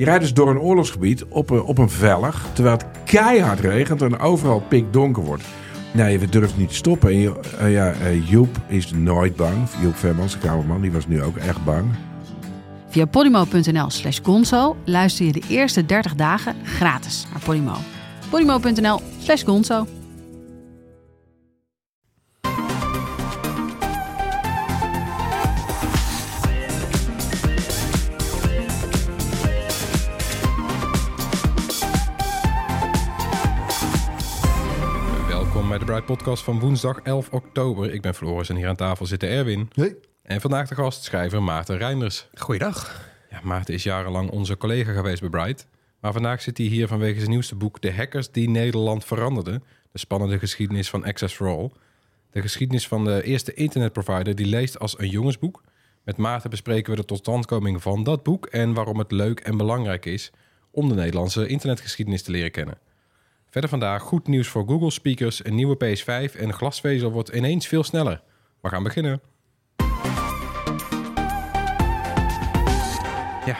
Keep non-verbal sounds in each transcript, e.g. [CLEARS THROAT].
Je rijdt dus door een oorlogsgebied op een, op een vellig, terwijl het keihard regent en overal pikdonker wordt. Nee, we durven niet te stoppen. Eh, ja, eh, Joep is nooit bang. Joep Vermans, de kamerman, die was nu ook echt bang. Via polymo.nl slash gonzo luister je de eerste 30 dagen gratis naar Polymo. polymo.nl slash gonzo. De Podcast van woensdag 11 oktober. Ik ben Floris en hier aan tafel zit Erwin. Hey. En vandaag de gast, schrijver Maarten Reinders. Goeiedag. Ja, Maarten is jarenlang onze collega geweest bij Bright. Maar vandaag zit hij hier vanwege zijn nieuwste boek... De hackers die Nederland veranderden. De spannende geschiedenis van Access for All. De geschiedenis van de eerste internetprovider die leest als een jongensboek. Met Maarten bespreken we de totstandkoming van dat boek... en waarom het leuk en belangrijk is om de Nederlandse internetgeschiedenis te leren kennen. Verder vandaag goed nieuws voor Google speakers, een nieuwe PS5 en glasvezel wordt ineens veel sneller. We gaan beginnen. Ja,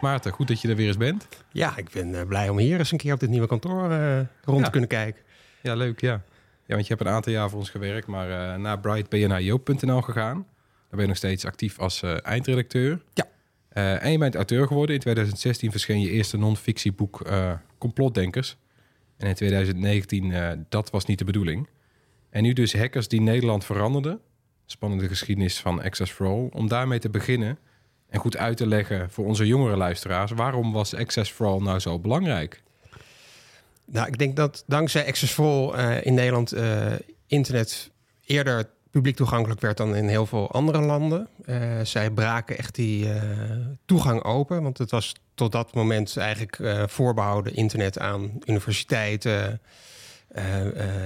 Maarten, goed dat je er weer eens bent. Ja, ik ben eh, blij om hier eens een keer op dit nieuwe kantoor eh, rond Ja. te kunnen kijken. Ja, leuk, ja. Ja, want je hebt een aantal jaar voor ons gewerkt, maar eh, na Bright ben je naar joop.nl gegaan. Daar ben je nog steeds actief als eindredacteur. Ja. En je bent auteur geworden. In 2016 verscheen je eerste non-fictieboek Complotdenkers. En in 2019, eh, dat was niet de bedoeling. En nu dus Hackers die Nederland veranderden. Spannende geschiedenis van Access for All. Om daarmee te beginnen en goed uit te leggen voor onze jongere luisteraars... waarom was Access for All nou zo belangrijk? Nou, ik denk dat dankzij Access for All eh, in Nederland eh, internet eerder publiek toegankelijk werd dan in heel veel andere landen. Eh, zij braken echt die eh, toegang open, want het was tot dat moment eigenlijk eh, voorbehouden internet aan universiteiten,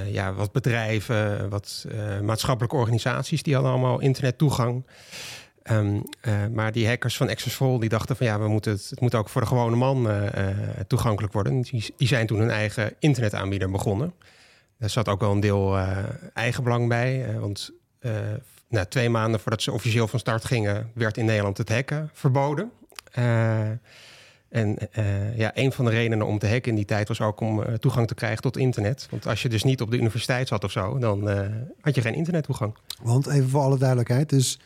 ja, wat bedrijven, wat maatschappelijke organisaties, die hadden allemaal internettoegang. Ehm, eh, maar die hackers van Access for All, die dachten van ja, we moeten het, het moet ook voor de gewone man toegankelijk worden. Die, zijn toen hun eigen internetaanbieder begonnen. Daar zat ook wel een deel eh eigenbelang bij. want nou, twee maanden voordat ze officieel van start gingen, werd in Nederland het hacken verboden. Eh, en eh, ja, een van de redenen om te hacken in die tijd was ook om eh, toegang te krijgen tot internet. Want als je dus niet op de universiteit zat of zo, dan eh, had je geen internettoegang. Want even voor alle duidelijkheid, dus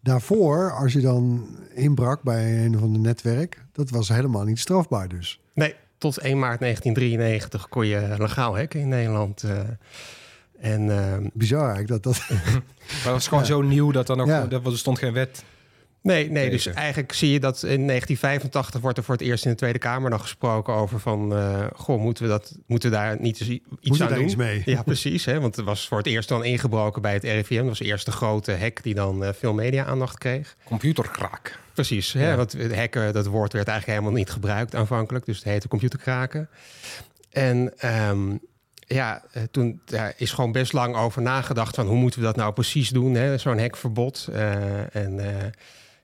daarvoor, als je dan inbrak bij een of ander netwerk, dat was helemaal niet strafbaar dus. Nee, tot 1 maart 1993 kon je legaal hacken in Nederland. En ehm, Bizar eigenlijk dat dat... [LAUGHS] Maar dat was gewoon Ja. zo nieuw dat er nog Ja. dat, er stond geen wet. nee, nee, dus eigenlijk zie je dat in 1985 wordt er voor het eerst in de Tweede Kamer nog gesproken over van, eh, goh, moeten we, dat, moeten we daar niet iets Moet aan daar doen? iets mee? Ja, precies. Hè? Want er was voor het eerst dan ingebroken bij het RIVM. Dat was de eerste grote hack die dan eh, veel media-aandacht kreeg. Computerkraak. Precies, hè? Ja. want het hacken, dat woord werd eigenlijk helemaal niet gebruikt aanvankelijk. Dus het heette computerkraken. En ehm, ja, eh, toen daar is gewoon best lang over nagedacht van hoe moeten we dat nou precies doen, zo'n hackverbod. Eh, en eh,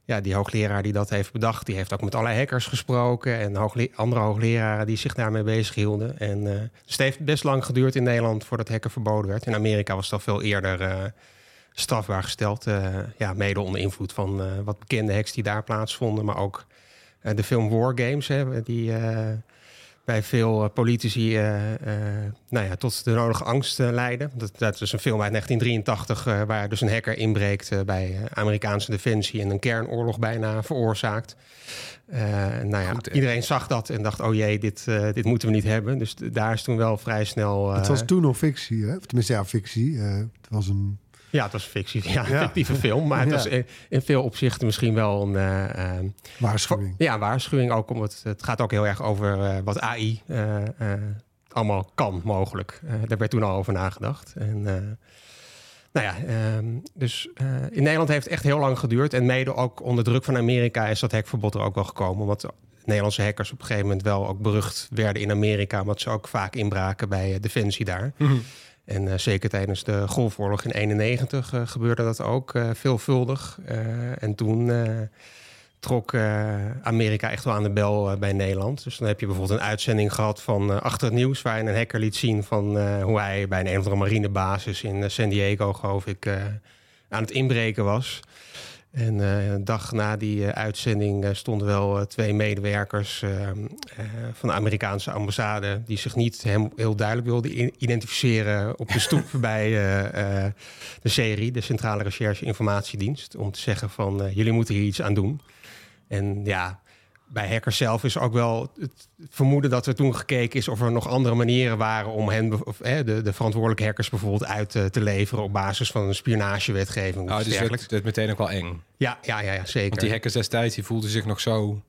ja, die hoogleraar die dat heeft bedacht, die heeft ook met allerlei hackers gesproken en andere hoogleraren die zich daarmee bezig hielden. En dus het heeft best lang geduurd in Nederland voordat hacken verboden werd. In Amerika was al veel eerder strafbaar gesteld. ja, mede onder invloed van wat bekende hacks die daar plaatsvonden. Maar ook de film War Games, hè, die bij veel eh, politici eh, eh, nou ja, tot de nodige angst leiden. Dat, dat is een film uit 1983 eh, waar dus een hacker inbreekt eh, bij Amerikaanse defensie en een kernoorlog bijna veroorzaakt. Eh, nou ja, Goed, iedereen zag dat en dacht, oh jee, dit, eh, dit moeten we niet hebben. Dus daar is toen wel vrij snel... het was toen nog fictie, hè? Of tenminste, ja, fictie. eh, het was een... Ja, het was fictie, ja, fictieve film. Maar het was in, in veel opzichten misschien wel een... eh, eh, waarschuwing. ja, een waarschuwing ook. Om het, gaat ook heel erg over eh, wat AI allemaal kan, mogelijk. Daar werd toen al over nagedacht. En, nou ja, ehm, dus in Nederland heeft het echt heel lang geduurd. En mede ook onder druk van Amerika is dat hekverbod er ook wel gekomen. Want Nederlandse hackers op een gegeven moment wel ook berucht werden in Amerika, omdat ze ook vaak inbraken bij Defensie daar. En uh, zeker tijdens de Golfoorlog in 91 uh, gebeurde dat ook uh, veelvuldig. en toen trok Amerika echt wel aan de bel bij Nederland. Dus dan heb je bijvoorbeeld een uitzending gehad van Achter het Nieuws... waarin een hacker liet zien van hoe hij bij een, een of andere marinebasis in San Diego, geloof ik, aan het inbreken was. En uh, een dag na die uh, uitzending uh, stonden wel twee medewerkers van de Amerikaanse ambassade... die zich niet hem heel duidelijk wilden identificeren op de stoep [LAUGHS] bij de serie... de Centrale Recherche Informatiedienst, om te zeggen van jullie moeten hier iets aan doen. En ja, bij hackers zelf is ook wel het vermoeden dat er toen gekeken is of er nog andere manieren waren om hen, of, de, de verantwoordelijke hackers bijvoorbeeld uit te, te leveren op basis van een spionagewetgeving. Oh, dus het werd meteen ook wel eng. Ja, ja, ja, ja, zeker. Want die hackers destijds die voelden zich nog zo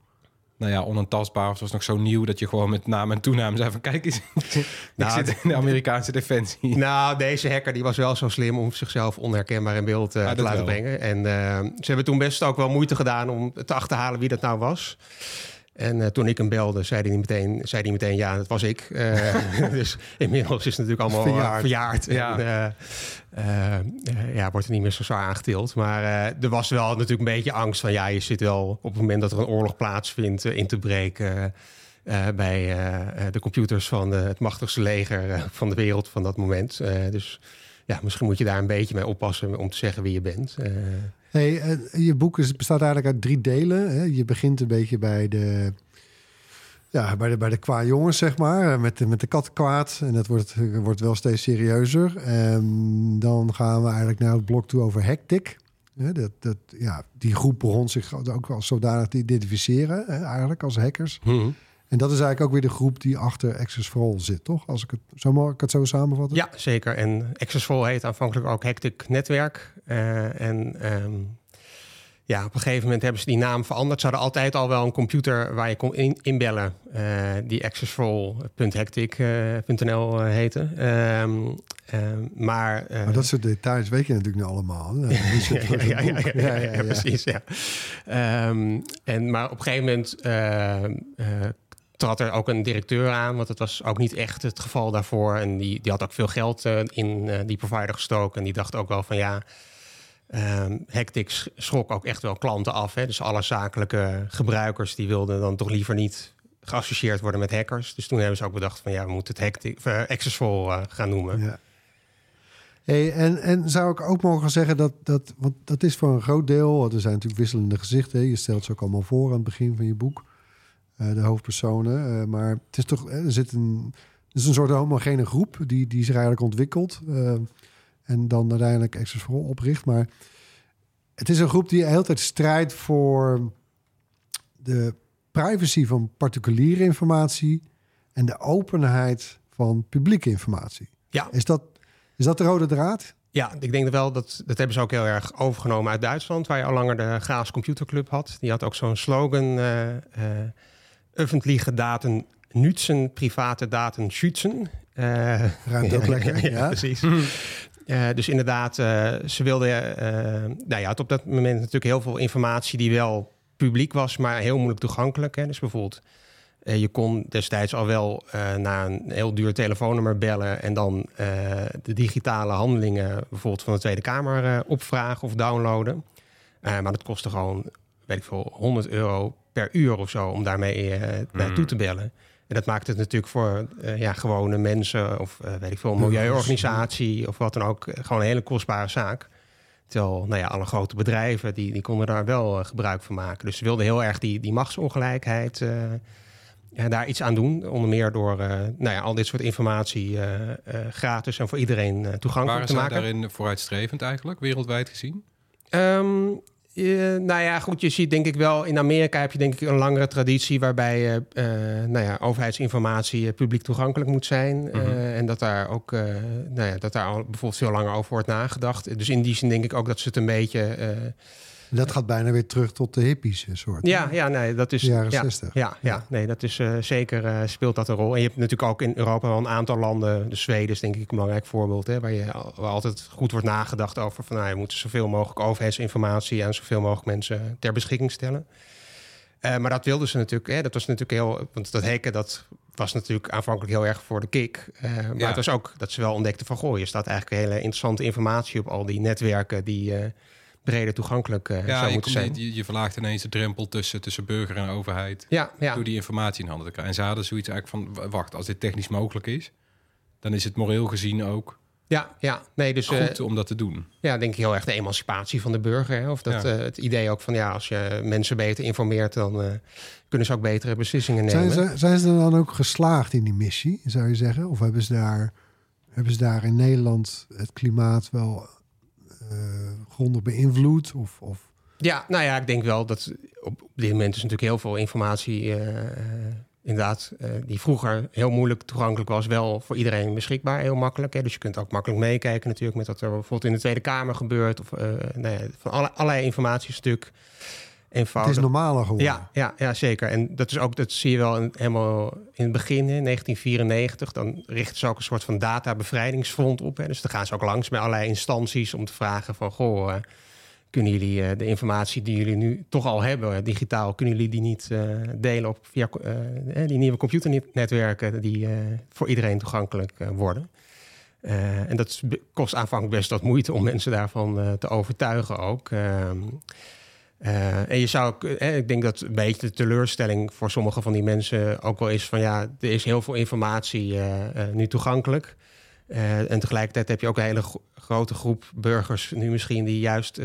nou ja, onaantastbaar. Of het was nog zo nieuw dat je gewoon met naam en toenaam zei van... kijk eens, [LAUGHS] nou, ik zit in de Amerikaanse defensie. Nou, deze hacker die was wel zo slim om zichzelf onherkenbaar in beeld uh, te laten wel. brengen. En uh, ze hebben toen best ook wel moeite gedaan om te achterhalen wie dat nou was. En uh, toen ik hem belde, zei hij meteen, zei hij meteen ja, dat was ik. Uh, [LAUGHS] [LAUGHS] dus inmiddels is het natuurlijk allemaal verjaard. verjaard. Ja. En, uh, ja, wordt er niet meer zo zwaar aangetild. Maar er was wel natuurlijk een beetje angst van... ja, je zit wel op het moment dat er een oorlog plaatsvindt... in te breken bij de computers van het machtigste leger van de wereld van dat moment. dus ja, misschien moet je daar een beetje mee oppassen om te zeggen wie je bent. Hey, eh, je boek bestaat eigenlijk uit drie delen. Je begint een beetje bij de, ja, bij de, bij de qua jongens, zeg maar. Eh, met de, met de kat kwaad. En dat wordt, wordt wel steeds serieuzer. En dan gaan we eigenlijk naar het blok toe over hectic. dat, dat, ja, die groep begon zich ook wel zodanig te identificeren, eigenlijk als hackers. Mm en dat is eigenlijk ook weer de groep die achter Access for All zit, toch? Als ik het zo mag ik het zo samenvatten. Ja, zeker. En Access for All heet aanvankelijk ook Hectic Netwerk. Uh, en um, ja, op een gegeven moment hebben ze die naam veranderd. Ze hadden altijd al wel een computer waar je kon in, inbellen. Uh, die accessful.hectic.nl uh, heette. Um, um, maar, maar dat soort details weet je natuurlijk nu allemaal. [LAUGHS] ja, ja, ja, ja, precies. Ja. En, maar op een gegeven moment trad er ook een directeur aan, want het was ook niet echt het geval daarvoor. En die, die had ook veel geld uh, in uh, die provider gestoken. En die dacht ook wel van ja, um, Hectic schrok ook echt wel klanten af. Hè? Dus alle zakelijke gebruikers die wilden dan toch liever niet geassocieerd worden met hackers. Dus toen hebben ze ook bedacht van ja, we moeten het Hectic, uh, Accessful gaan noemen. Ja. Hey, en, en zou ik ook mogen zeggen dat, dat, want dat is voor een groot deel, er zijn natuurlijk wisselende gezichten. Je stelt ze ook allemaal voor aan het begin van je boek. Eh, de hoofdpersonen. Eh, maar het is toch, er zit een, het is een soort homogene groep die, die zich eigenlijk ontwikkelt. Eh, en dan uiteindelijk Access for opricht. Maar het is een groep die de hele tijd strijdt voor de privacy van particuliere informatie en de openheid van publieke informatie. Ja. Is dat, is dat de rode draad? Ja, ik denk wel dat dat hebben ze ook heel erg overgenomen uit Duitsland, waar je al langer de Graas Computerclub had. Die had ook zo'n slogan. Uh, uh, öffentliche Daten nutzen, private Daten schützen. Uh, Ruimt ook [LAUGHS] lekker, ja, ja. precies. Uh, dus inderdaad, uh, ze wilden... nou ja, had op dat moment natuurlijk heel veel informatie die wel publiek was, maar heel moeilijk toegankelijk. Hè. Dus bijvoorbeeld, je kon destijds al wel naar een heel duur telefoonnummer bellen en dan de digitale handelingen bijvoorbeeld van de Tweede Kamer opvragen of downloaden. maar dat kostte gewoon, weet ik veel, 100 euro per uur of zo om daarmee naartoe te bellen. En dat maakt het natuurlijk voor uh, ja, gewone mensen of uh, weet ik veel, een milieuorganisatie of wat dan ook, gewoon een hele kostbare zaak. Terwijl, nou ja, alle grote bedrijven die, die konden daar wel gebruik van maken. Dus ze wilden heel erg die, die machtsongelijkheid ja, daar iets aan doen. Onder meer door nou ja, al dit soort informatie gratis en voor iedereen toegankelijk te maken. Waren daarin vooruitstrevend eigenlijk, wereldwijd gezien? Um, uh, nou ja, goed, je ziet denk ik wel... in Amerika heb je denk ik een langere traditie... waarbij uh, nou ja, overheidsinformatie publiek toegankelijk moet zijn. Mm -hmm. en dat daar ook nou ja, dat daar al bijvoorbeeld veel langer over wordt nagedacht. Dus in die zin denk ik ook dat ze het een beetje dat gaat bijna weer terug tot de hippies eh, soort. Ja, ja nee, dat is. jaren ja, 60. Ja, ja, nee, dat is uh, zeker uh, speelt dat een rol. En je hebt natuurlijk ook in Europa wel een aantal landen. De Zweden is denk ik een belangrijk voorbeeld, hè, waar je waar altijd goed wordt nagedacht over van nou, je moet zoveel mogelijk overheidsinformatie aan zoveel mogelijk mensen ter beschikking stellen. Eh, maar dat wilden ze natuurlijk. Hè, dat was natuurlijk heel. Want dat hacken, dat was natuurlijk aanvankelijk heel erg voor de kick. Eh, maar Ja. het was ook dat ze wel ontdekten van... goh, je staat eigenlijk hele interessante informatie op al die netwerken... die eh, breder toegankelijk eh, Ja, zou je, moeten zijn. je, je verlaagt ineens de drempel tussen, tussen burger en overheid. Ja, ja. Door die informatie in handen te krijgen. En ze hadden zoiets eigenlijk van, wacht, als dit technisch mogelijk is... dan is het moreel gezien ook ja, ja. Nee, dus eh, goed om dat te doen. ja, denk ik heel erg de emancipatie van de burger. Hè? Of dat, Ja. eh, het idee ook van ja, als je mensen beter informeert... dan eh, kunnen ze ook betere beslissingen nemen. Zijn ze, zijn ze dan ook geslaagd in die missie, zou je zeggen? Of hebben ze daar, hebben ze daar in Nederland het klimaat wel eh grondig beïnvloed? Of, of Ja, nou ja, ik denk wel dat op dit moment is natuurlijk heel veel informatie, eh, inderdaad, eh, die vroeger heel moeilijk toegankelijk was, wel voor iedereen beschikbaar, heel makkelijk. Hè? Dus je kunt ook makkelijk meekijken natuurlijk met wat er bijvoorbeeld in de Tweede Kamer gebeurt. Of eh, nou ja, van alle, allerlei informatie natuurlijk het eenvoudig. is normaler geworden? Ja, ja, ja, zeker. En dat is ook, dat zie je wel in, helemaal in het begin, hè, 1994. Dan richten ze ook een soort van databevrijdingsfront op. Hè. Dus dan gaan ze ook langs bij allerlei instanties om te vragen van... goh, eh, kunnen jullie eh, de informatie die jullie nu toch al hebben, eh, digitaal... kunnen jullie die niet delen op via die nieuwe computernetwerken... die voor iedereen toegankelijk worden? En dat kost aanvankelijk best wat moeite om mensen daarvan te overtuigen ook. Eh, en je zou, ook, eh, ik denk dat een beetje de teleurstelling voor sommige van die mensen ook wel is van ja, er is heel veel informatie eh, nu toegankelijk. En tegelijkertijd heb je ook een hele gro- grote groep burgers nu misschien die juist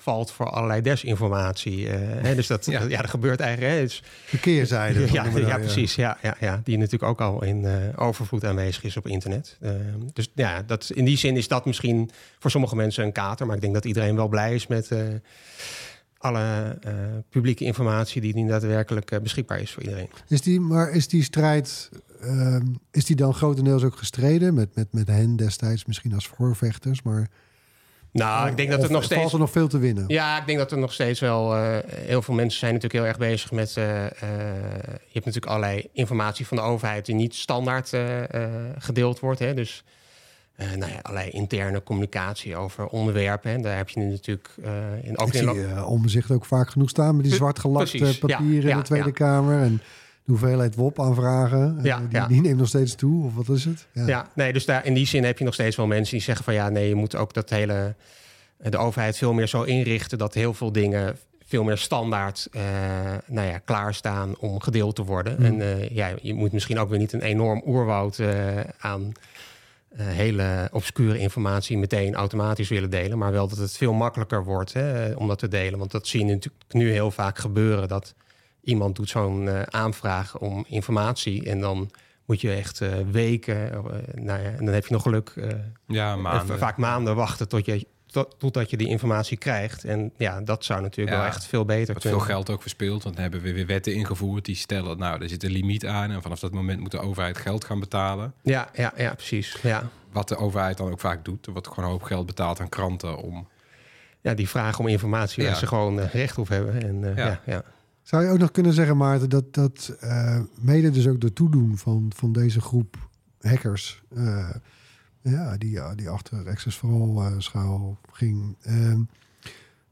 valt voor allerlei desinformatie. eh, hè, dus dat, [LAUGHS] ja. Ja. dat gebeurt eigenlijk. Hè, dus, De keerzijde. van ja, ja, precies. Ja, ja, ja, die natuurlijk ook al in eh, overvloed aanwezig is op internet. Eh, dus ja, dat, in die zin is dat misschien voor sommige mensen een kater. Maar ik denk dat iedereen wel blij is met eh, alle publieke informatie die nu daadwerkelijk beschikbaar is voor iedereen. Is die, maar is die strijd, ehm, is die dan grotendeels ook gestreden? Met, met, met hen destijds misschien als voorvechters, maar... Nou, ik denk dat het nog valt steeds. er nog veel te winnen? Ja, ik denk dat er nog steeds wel eh, heel veel mensen zijn natuurlijk heel erg bezig met. eh, eh, je hebt natuurlijk allerlei informatie van de overheid die niet standaard gedeeld wordt. Hè? Dus nou ja, allerlei interne communicatie over onderwerpen. Hè? Daar heb je nu natuurlijk in, ook Ik in zie omzicht ook vaak genoeg staan met die zwart gelakte ja, papieren in de Tweede. Kamer. En de hoeveelheid WOP-aanvragen, eh, Ja, die, ja. die neemt nog steeds toe. Of wat is het? Ja, nee, dus daar, in die zin heb je nog steeds wel mensen die zeggen van ja, nee, je moet ook dat hele de overheid veel meer zo inrichten dat heel veel dingen veel meer standaard eh, nou ja, klaarstaan om gedeeld te worden. Hmm. En eh, ja, je moet misschien ook weer niet een enorm oerwoud eh, aan eh, hele obscure informatie meteen automatisch willen delen, maar wel dat het veel makkelijker wordt hè, om dat te delen. Want dat zie je natuurlijk nu heel vaak gebeuren dat iemand doet zo'n eh, aanvraag om informatie en dan moet je echt eh, weken, eh, nou ja, en dan heb je nog geluk, Ja, en maanden. vaak maanden wachten tot je, tot, totdat je die informatie krijgt. En ja, dat zou natuurlijk Ja, wel echt veel beter veel kunnen. geld ook verspeeld. Want dan hebben we weer wetten ingevoerd die stellen... nou, er zit een limiet aan... en vanaf dat moment moet de overheid geld gaan betalen. Ja, ja, ja, precies. Ja. Wat de overheid dan ook vaak doet. Er wordt gewoon een hoop geld betaald aan kranten... om ja, die vraag om informatie Ja. waar ze gewoon recht op hebben. En, Ja. ja. Zou je ook nog kunnen zeggen, Maarten, dat, dat eh, mede dus ook de toedoen van, van deze groep hackers, eh, ja, die, die achter Access for All eh, schaal ging, ehm,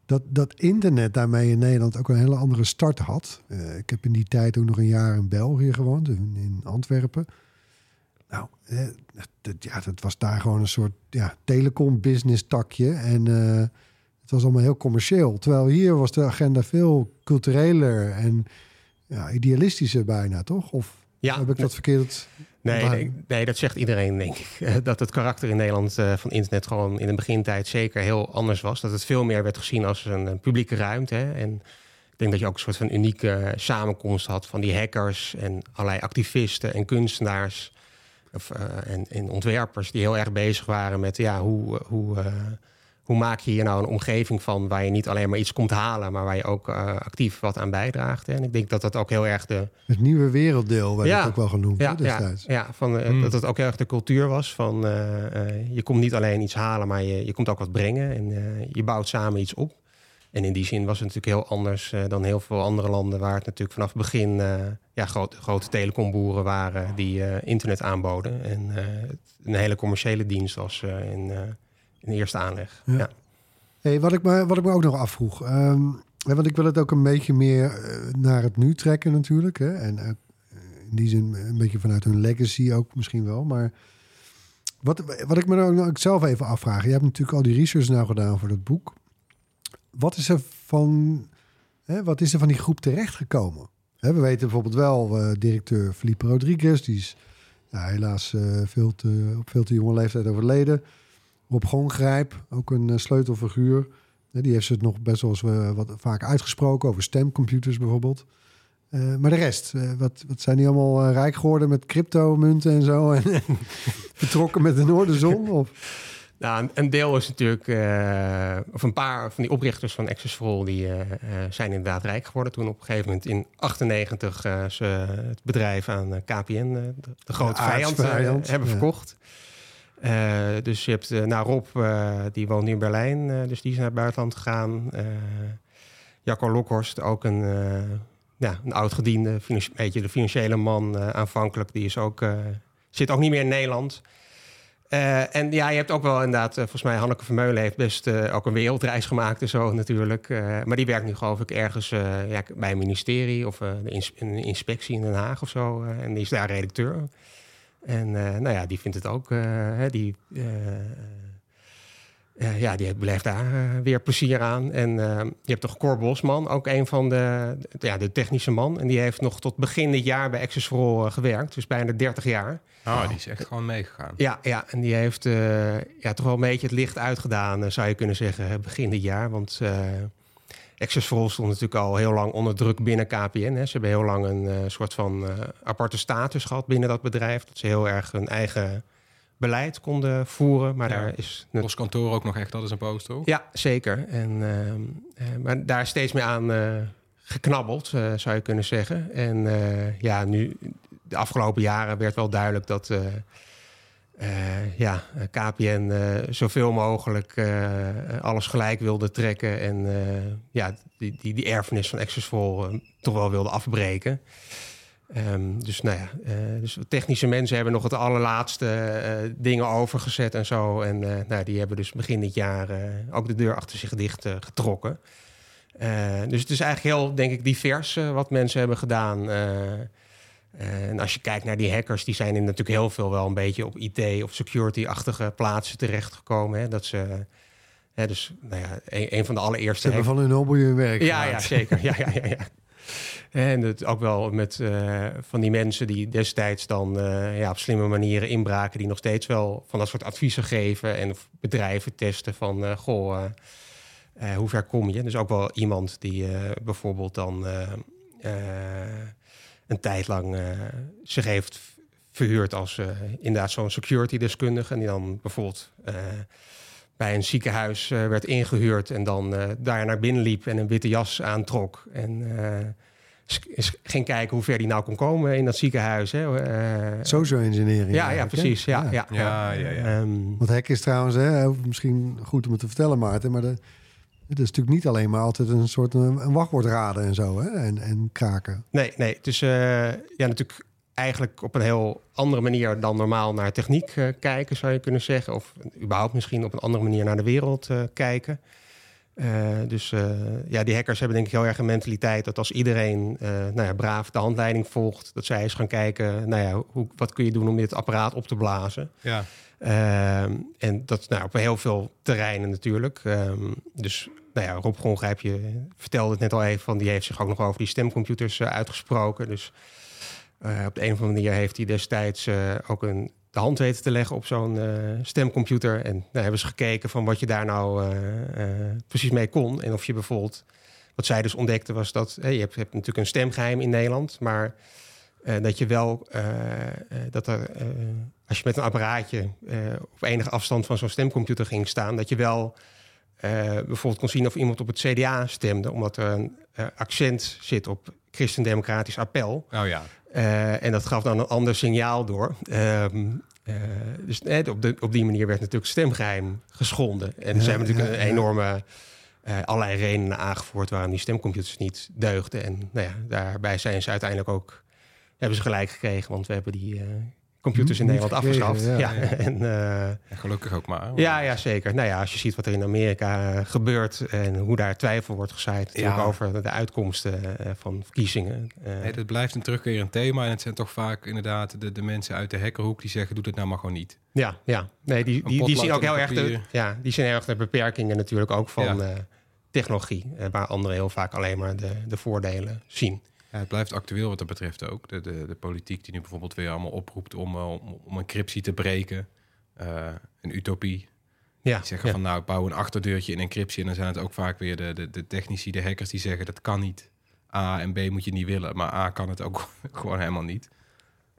dat, dat internet daarmee in Nederland ook een hele andere start had. Ik heb in die tijd ook nog een jaar in België gewoond, in, Antwerpen. Nou, dat, ja, dat was daar gewoon een soort ja, telecom-business takje. En het was allemaal heel commercieel. Terwijl hier was de agenda veel cultureler en ja, idealistischer bijna, toch? Of Ja, heb ik dat verkeerd? Nee, nee, nee, dat zegt iedereen, denk ik. [LAUGHS] Dat het karakter in Nederland eh, van internet gewoon in de begintijd zeker heel anders was. Dat het veel meer werd gezien als een, publieke ruimte. Hè. En ik denk dat je ook een soort van unieke samenkomst had van die hackers en allerlei activisten en kunstenaars. Of, eh, en, en ontwerpers die heel erg bezig waren met ja, hoe, hoe, eh, hoe maak je hier nou een omgeving van waar je niet alleen maar iets komt halen, maar waar je ook eh, actief wat aan bijdraagt. hè. En ik denk dat dat ook heel erg de, Het nieuwe werelddeel werd Ja. het ook wel genoemd ja, hè, ja, destijds. ja van, eh, Hmm. dat het ook heel erg de cultuur was. Van, eh, eh, je komt niet alleen iets halen, maar je, je komt ook wat brengen. En eh, je bouwt samen iets op. En in die zin was het natuurlijk heel anders eh, dan heel veel andere landen... waar het natuurlijk vanaf het begin eh, ja, grote, grote telecomboeren waren... die eh, internet aanboden. En eh, het een hele commerciële dienst was eh, in, eh, in eerste aanleg. Ja. Ja. Hey, wat, ik me, wat ik me ook nog afvroeg. Ja, want ik wil het ook een beetje meer eh, naar het nu trekken natuurlijk. Hè? En eh, in die zin een beetje vanuit hun legacy ook misschien wel. Maar wat, wat ik me dan ook zelf even afvraag. Je hebt natuurlijk al die research nou gedaan voor dat boek. Wat is er van, hè, wat is er van die groep terechtgekomen? Hè, we weten bijvoorbeeld wel uh, directeur Felipe Rodriguez. Die is ja, helaas uh, veel te, op veel te jonge leeftijd overleden. Rob Gongrijp, ook een uh, sleutelfiguur. Die heeft het nog best wel eens uh, wat vaak uitgesproken over stemcomputers bijvoorbeeld. Uh, maar de rest, uh, wat, wat zijn die allemaal rijk geworden met cryptomunten en zo? [LAUGHS] En vertrokken met de Noorderzon? Of? [LAUGHS] Nou, een deel is natuurlijk, of een paar van die oprichters van Access for All, die zijn inderdaad rijk geworden. Toen op een gegeven moment in 98 ze het bedrijf aan KPN, de, de grote ja, vijand, hebben ja. verkocht. Uh, dus je hebt, uh, Rob, uh, die woont in Berlijn, dus die is naar het buitenland gegaan. Jacco Lokhorst, ook een, ja, een oud-gediende, beetje de financiële man aanvankelijk. Die is ook, zit ook niet meer in Nederland. en ja, je hebt ook wel inderdaad, volgens mij Hanneke Vermeulen heeft best ook een wereldreis gemaakt en zo natuurlijk. maar die werkt nu geloof ik ergens ja, bij een ministerie of ins een inspectie in Den Haag of zo. en die is daar redacteur. En uh, nou ja, die vindt het ook. Uh, die, uh, ja, die beleeft daar weer plezier aan. En je hebt toch Cor Bosman, ook een van de, ja, de technische man. En die heeft nog tot begin dit jaar bij Access for All gewerkt. Dus bijna 30 jaar. Oh, die is echt gewoon meegegaan. Ja, ja en die heeft ja, toch wel een beetje het licht uitgedaan, zou je kunnen zeggen, begin dit jaar. Want Access for All stond natuurlijk al heel lang onder druk binnen KPN. Hè. Ze hebben heel lang een uh, soort van uh, aparte status gehad binnen dat bedrijf. Dat ze heel erg hun eigen beleid konden voeren. Maar ja, daar is... Ons kantoor ook nog echt, dat is een post, toch? Ja, zeker. En, uh, maar daar is steeds meer aan geknabbeld, zou je kunnen zeggen. En ja, nu, de afgelopen jaren werd wel duidelijk dat... Uh, ja, KPN uh, zoveel mogelijk alles gelijk wilde trekken en ja, die, die, die erfenis van Accessful toch wel wilde afbreken. Um, dus nou ja, dus technische mensen hebben nog het allerlaatste dingen overgezet en zo. En nou, die hebben dus begin dit jaar ook de deur achter zich dicht getrokken. dus het is eigenlijk heel, denk ik, divers wat mensen hebben gedaan. Uh, en als je kijkt naar die hackers, die zijn in natuurlijk heel veel wel een beetje op IT of security-achtige plaatsen terechtgekomen. Hè? Dat ze, hè, dus nou ja, een, een van de allereerste. Ze hebben van hun hobby hun werk. Ja, ja, zeker. Ja, ja, ja, ja. En het ook wel met uh, van die mensen die destijds dan uh, ja, op slimme manieren inbraken, die nog steeds wel van dat soort adviezen geven en bedrijven testen van uh, goh, hoe ver kom je? Dus ook wel iemand die bijvoorbeeld dan een tijd lang uh, zich heeft verhuurd als uh, inderdaad zo'n security deskundige. En die dan bijvoorbeeld uh, bij een ziekenhuis werd ingehuurd en dan daar naar binnen liep en een witte jas aantrok. En ging kijken hoe ver die nou kon komen in dat ziekenhuis. Hè. Social engineering. Ja, ja precies. Ja, ja. ja. ja, ja, ja. Um, Want hek is trouwens, hè, misschien goed om het te vertellen, Maarten, maar de, het is natuurlijk niet alleen maar altijd een soort een, wachtwoord raden en zo, hè? En, en kraken. Nee, nee. Het is uh, ja, natuurlijk eigenlijk op een heel andere manier dan normaal naar techniek uh, kijken, zou je kunnen zeggen. Of überhaupt misschien op een andere manier naar de wereld uh, kijken. dus ja, die hackers hebben denk ik heel erg een mentaliteit dat als iedereen nou ja, braaf de handleiding volgt, dat zij eens gaan kijken, nou ja, hoe, wat kun je doen om dit apparaat op te blazen. Ja. Uh, en dat nou, op heel veel terreinen natuurlijk. Um, dus nou ja, Rob Gongrijp, je vertelde het net al even, van die heeft zich ook nog over die stemcomputers uh, uitgesproken. Dus uh, op de een of andere manier heeft hij destijds uh, ook een, de hand weten te leggen op zo'n stemcomputer. En nou, hebben ze gekeken van wat je daar nou precies mee kon. En of je bijvoorbeeld, wat zij dus ontdekte was dat, je hebt, hebt natuurlijk een stemgeheim in Nederland, maar dat je wel, dat er als je met een apparaatje uh, op enige afstand van zo'n stemcomputer ging staan, dat je wel uh, bijvoorbeeld kon zien of iemand op het CDA stemde, omdat er een uh, accent zit op christendemocratisch appel. Oh ja. en dat gaf dan een ander signaal door. Um, dus op, de, op die manier werd natuurlijk stemgeheim geschonden. En ze hebben natuurlijk een enorme allerlei redenen aangevoerd waarom die stemcomputers niet deugden. En nou ja, daarbij zijn ze uiteindelijk ook hebben ze gelijk gekregen, want we hebben die computers in Nederland gekregen, afgeschaft. ja. [LAUGHS] Ja, en, eh, En gelukkig ook maar. ja, ja, zeker. Nou ja, als je ziet wat er in Amerika eh, gebeurt en hoe daar twijfel wordt gezaaid natuurlijk Ja. over de uitkomsten eh, van verkiezingen. Eh, Nee, dat blijft een terugkerend thema. En het zijn toch vaak inderdaad de, de mensen uit de hackerhoek die zeggen: doe dit nou maar gewoon niet. ja, ja. Nee, die, die, zien ook heel erg de, ja, die zien heel erg de beperkingen natuurlijk ook van Ja. eh, technologie, eh, waar anderen heel vaak alleen maar de, de voordelen zien. Ja, het blijft actueel wat dat betreft ook. De, de, de politiek die nu bijvoorbeeld weer allemaal oproept om, eh, om, om encryptie te breken. Eh, een utopie. Ja, Die zeggen ja. van nou, bouw een achterdeurtje in encryptie. En dan zijn het ook vaak weer de, de, de technici, de hackers die zeggen dat kan niet. A en B moet je niet willen. Maar A kan het ook [LAUGHS] gewoon helemaal niet.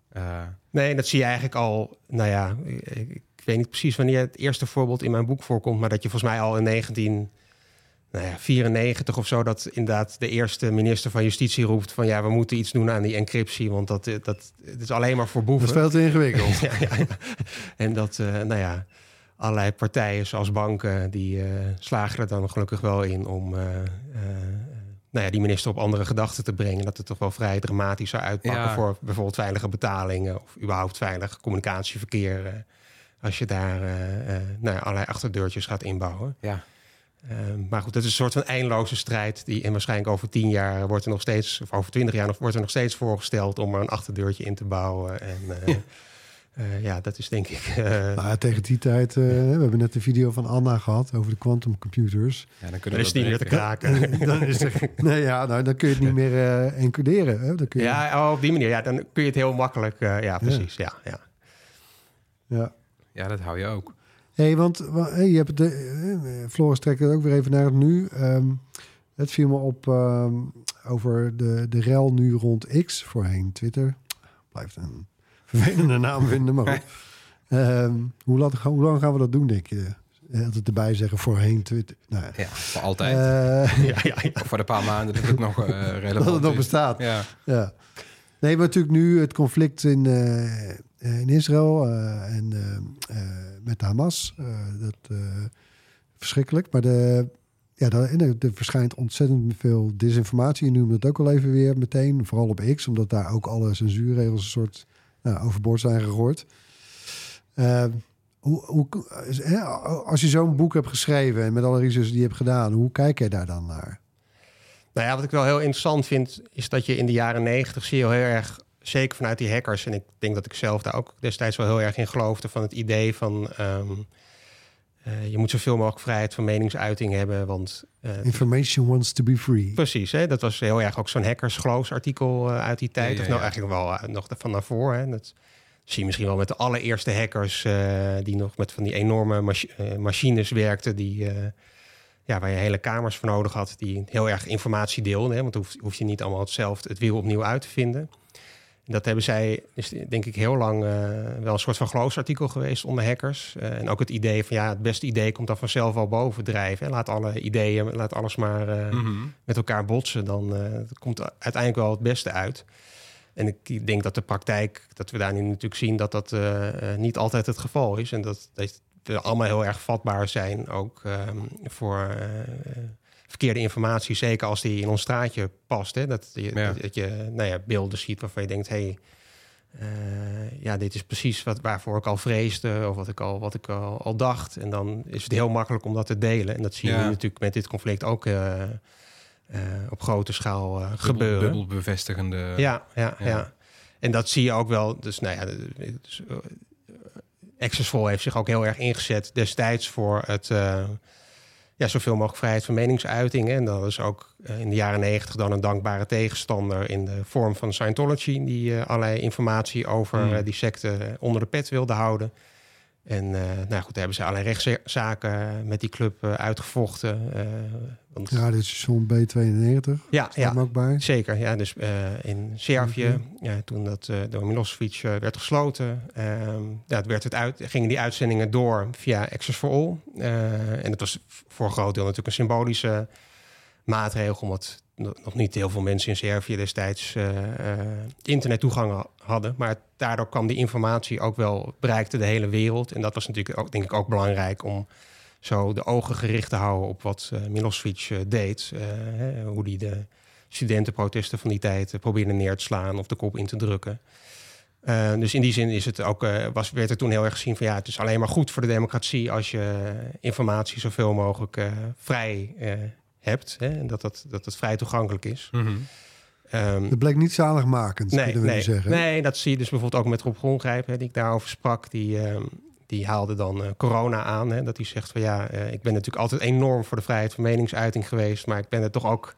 Eh, Nee, dat zie je eigenlijk al. Nou ja, ik, ik weet niet precies wanneer het eerste voorbeeld in mijn boek voorkomt, maar dat je volgens mij al in 1994 of zo, dat inderdaad de eerste minister van Justitie roept van ja, we moeten iets doen aan die encryptie, want dat, eh, dat het is alleen maar voor Dat is boeven. veel te ingewikkeld. [LAUGHS] ja, ja, ja. En dat, eh, nou ja, allerlei partijen zoals banken, die eh, slagen er dan gelukkig wel in om nou ja, die minister op andere gedachten te brengen. Dat het toch wel vrij dramatisch zou uitpakken Ja. voor bijvoorbeeld veilige betalingen of überhaupt veilig communicatieverkeer. als je daar nou ja, allerlei achterdeurtjes gaat inbouwen. ja. Eh, maar goed, dat is een soort van eindeloze strijd. Die, en waarschijnlijk over tien jaar wordt er nog steeds, of over twintig jaar nog, wordt er nog steeds voorgesteld om er een achterdeurtje in te bouwen. En eh, eh, ja, dat is denk ik. eh, Nou, ja, tegen die tijd, eh, we hebben net de video van Anna gehad over de quantum computers. ja, dan dan kunnen we is het niet meer dat te [LAUGHS] kraken. dan is er, nee, ja, nou, dan kun je het niet meer eh, encoderen. Hè? Dan kun je, ja, oh, op die manier. Ja, dan kun je het heel makkelijk. eh, ja, precies. Ja, ja. ja. Ja, dat hou je ook. Hey, want wa- hey, je hebt de, eh, Floris trekt het ook weer even naar het nu. Ehm, het viel me op ehm, over de, de rel nu rond X, voorheen Twitter. Blijft een [LAUGHS] vervelende naam vinden, maar. [LAUGHS] Ehm, hoe, lang, hoe lang gaan we dat doen, denk je? Eh, Altijd erbij zeggen voorheen Twitter. Nou, ja. Ja, voor altijd. Eh, [LAUGHS] ja, ja, voor de paar maanden dat het nog eh relevant dat het nog bestaat. Ja. Ja. Nee, maar natuurlijk nu het conflict in, eh, eh, in Israël eh, en eh, eh, met Hamas. eh, dat eh, verschrikkelijk. Maar de, ja, en er, er verschijnt ontzettend veel disinformatie. Je noemde het ook al even weer meteen. Vooral op X, omdat daar ook alle censuurregels een soort nou, overboord zijn gegooid. Eh, hoe, hoe, als je zo'n boek hebt geschreven en met alle research die je hebt gedaan, hoe kijk jij daar dan naar? Nou ja, wat ik wel heel interessant vind, is dat je in de jaren negentig zie je heel erg, zeker vanuit die hackers, en ik denk dat ik zelf daar ook destijds wel heel erg in geloofde, van het idee van ehm, eh, je moet zoveel mogelijk vrijheid van meningsuiting hebben, want eh, Information wants to be free. Precies, hè? dat was heel erg ook zo'n hackersgeloofsartikel eh, uit die tijd. Ja, ja, Of nou eigenlijk wel nog van daarvoor. Hè? Dat zie je misschien wel met de allereerste hackers die nog met van die enorme machi- machines werkten. Die, ja, waar je hele kamers voor nodig had. Die heel erg informatie deelden. Hè? Want dan hoef, hoef je niet allemaal hetzelfde, het wiel opnieuw uit te vinden. Dat hebben zij, is denk ik heel lang eh, wel een soort van geloofsartikel geweest onder hackers. Eh, en ook het idee van ja, het beste idee komt dan vanzelf wel bovendrijven. Hè? Laat alle ideeën, laat alles maar eh, Mhm. met elkaar botsen, dan komt uiteindelijk wel het beste uit. En ik denk dat de praktijk, dat we daar nu natuurlijk zien dat dat niet altijd het geval is. En dat, dat we allemaal heel erg vatbaar zijn ook ehm, voor verkeerde informatie. Zeker als die in ons straatje past. Hè? Dat, je, Ja. dat je nou ja, beelden ziet waarvan je denkt... Hey, eh, ja, dit is precies wat, waarvoor ik al vreesde of wat ik al, wat ik al, al dacht. En dan is het heel makkelijk om dat te delen. En dat zie je Ja. nu natuurlijk met dit conflict ook eh, eh, op grote schaal Bubbel- gebeuren. Bubbelbevestigende. Ja, ja, ja, Ja. En dat zie je ook wel. Dus nou ja, dus, Accessful heeft zich ook heel erg ingezet destijds voor het ja, zoveel mogelijk vrijheid van meningsuiting. En dat is ook eh, in de jaren negentig dan een dankbare tegenstander in de vorm van Scientology, die eh, allerlei informatie over Hmm. eh, die secte onder de pet wilde houden. En nou goed, daar hebben ze allerlei rechtszaken met die club uitgevochten. Want, zo'n B92. ja, ook bij. Zeker, ja. Dus eh, in Servië, ja, toen dat eh, door Milosevic eh, werd gesloten, ehm, ja, werd het uit, gingen die uitzendingen door via Access for All. En dat was voor een groot deel natuurlijk een symbolische maatregel, omdat no- nog niet heel veel mensen in Servië destijds internettoegang ha- hadden. Maar daardoor kwam die informatie ook wel, bereikte de hele wereld. En dat was natuurlijk ook, denk ik, ook belangrijk om zo de ogen gericht te houden op wat eh, Milosevic eh, deed. eh, hè, hoe die de studentenprotesten van die tijd probeerde neer te slaan of de kop in te drukken. Uh, dus in die zin is het ook, uh, was, werd er toen heel erg gezien van ja, het is alleen maar goed voor de democratie als je informatie zoveel mogelijk uh, vrij hebt. Hè, en dat, dat, dat het vrij toegankelijk is. Mhm. Um, Dat bleek niet zaligmakend, nee, kunnen we nee, nu zeggen. nee, dat zie je dus bijvoorbeeld ook met Rob Grongrijp, hè, die ik daarover sprak. Die, ehm, die haalde dan eh, corona aan. Hè, dat hij zegt van ja, eh, ik ben natuurlijk altijd enorm voor de vrijheid van meningsuiting geweest. Maar ik ben er toch ook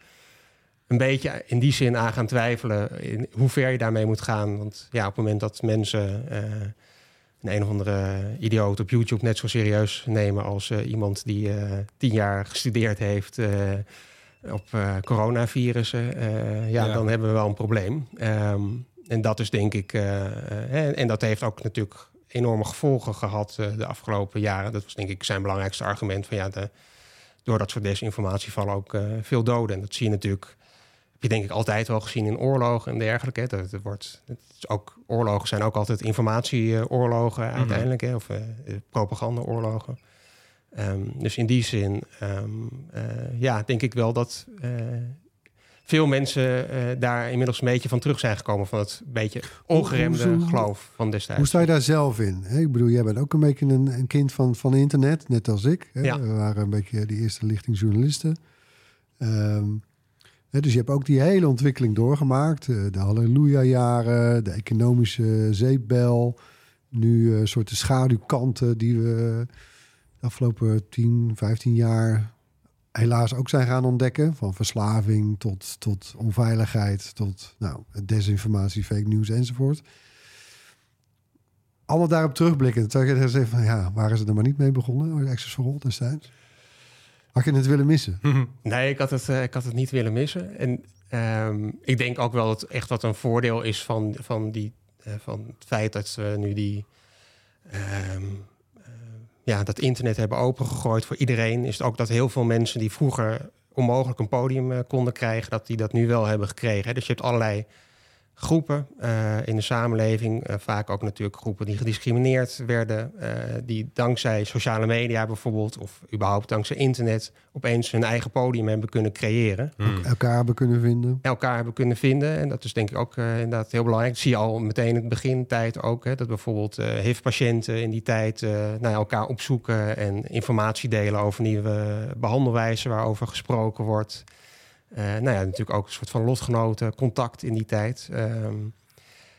een beetje in die zin aan gaan twijfelen in hoe ver je daarmee moet gaan. Want ja, op het moment dat mensen eh, een een of andere idioot op YouTube net zo serieus nemen als iemand die tien jaar gestudeerd heeft op coronavirussen, ja, Ja. dan hebben we wel een probleem. Ehm, en dat is denk ik, en, en dat heeft ook natuurlijk enorme gevolgen gehad eh, de afgelopen jaren. Dat was denk ik zijn belangrijkste argument van ja, de, door dat soort desinformatie vallen ook eh, veel doden. En dat zie je natuurlijk, heb je denk ik altijd wel gezien in oorlogen en dergelijke. Dat, dat wordt, het is ook, oorlogen zijn ook altijd informatieoorlogen uiteindelijk, hè, of eh, propagandaoorlogen. Ehm, dus in die zin, ehm, eh, ja, denk ik wel dat veel mensen eh, daar inmiddels een beetje van terug zijn gekomen van het beetje ongeremde hoe- geloof van destijds. Hoe sta je daar zelf in? Hè, Ik bedoel, jij bent ook een beetje een, een kind van, van internet, net als ik. Hè? Ja. We waren een beetje die eerste lichting journalisten. Ehm, hè, dus je hebt ook die hele ontwikkeling doorgemaakt. eh, De halleluja-jaren, de economische zeepbel. Nu een soort de schaduwkanten die we de afgelopen 10, 15 jaar helaas ook zijn gaan ontdekken. Van verslaving tot, tot onveiligheid, tot nou, desinformatie, fake news enzovoort allemaal daarop terugblikken. Toen je zeggen van ja, waren ze er maar niet mee begonnen? Access for All destijds. Had je het willen missen? [LAUGHS] Nee, ik had het, eh, ik had het niet willen missen. En ehm, ik denk ook wel dat echt wat een voordeel is van, van, die, eh, van het feit dat we nu die, ehm, eh, ja, dat internet hebben opengegooid voor iedereen. Is het ook dat heel veel mensen die vroeger onmogelijk een podium eh, konden krijgen, dat die dat nu wel hebben gekregen. Dus je hebt allerlei groepen eh, in de samenleving, eh, vaak ook natuurlijk groepen die gediscrimineerd werden, eh, die dankzij sociale media bijvoorbeeld, of überhaupt dankzij internet, opeens hun eigen podium hebben kunnen creëren. Mm. Elkaar hebben kunnen vinden. Elkaar hebben kunnen vinden. En dat is denk ik ook eh, inderdaad heel belangrijk. Dat zie je al meteen in het begintijd ook. Hè, dat bijvoorbeeld eh HIV-patiënten in die tijd eh, nou, ja, elkaar opzoeken en informatie delen over nieuwe behandelwijzen waarover gesproken wordt. Eh, nou ja, natuurlijk ook een soort van lotgenoten, contact in die tijd. Ehm,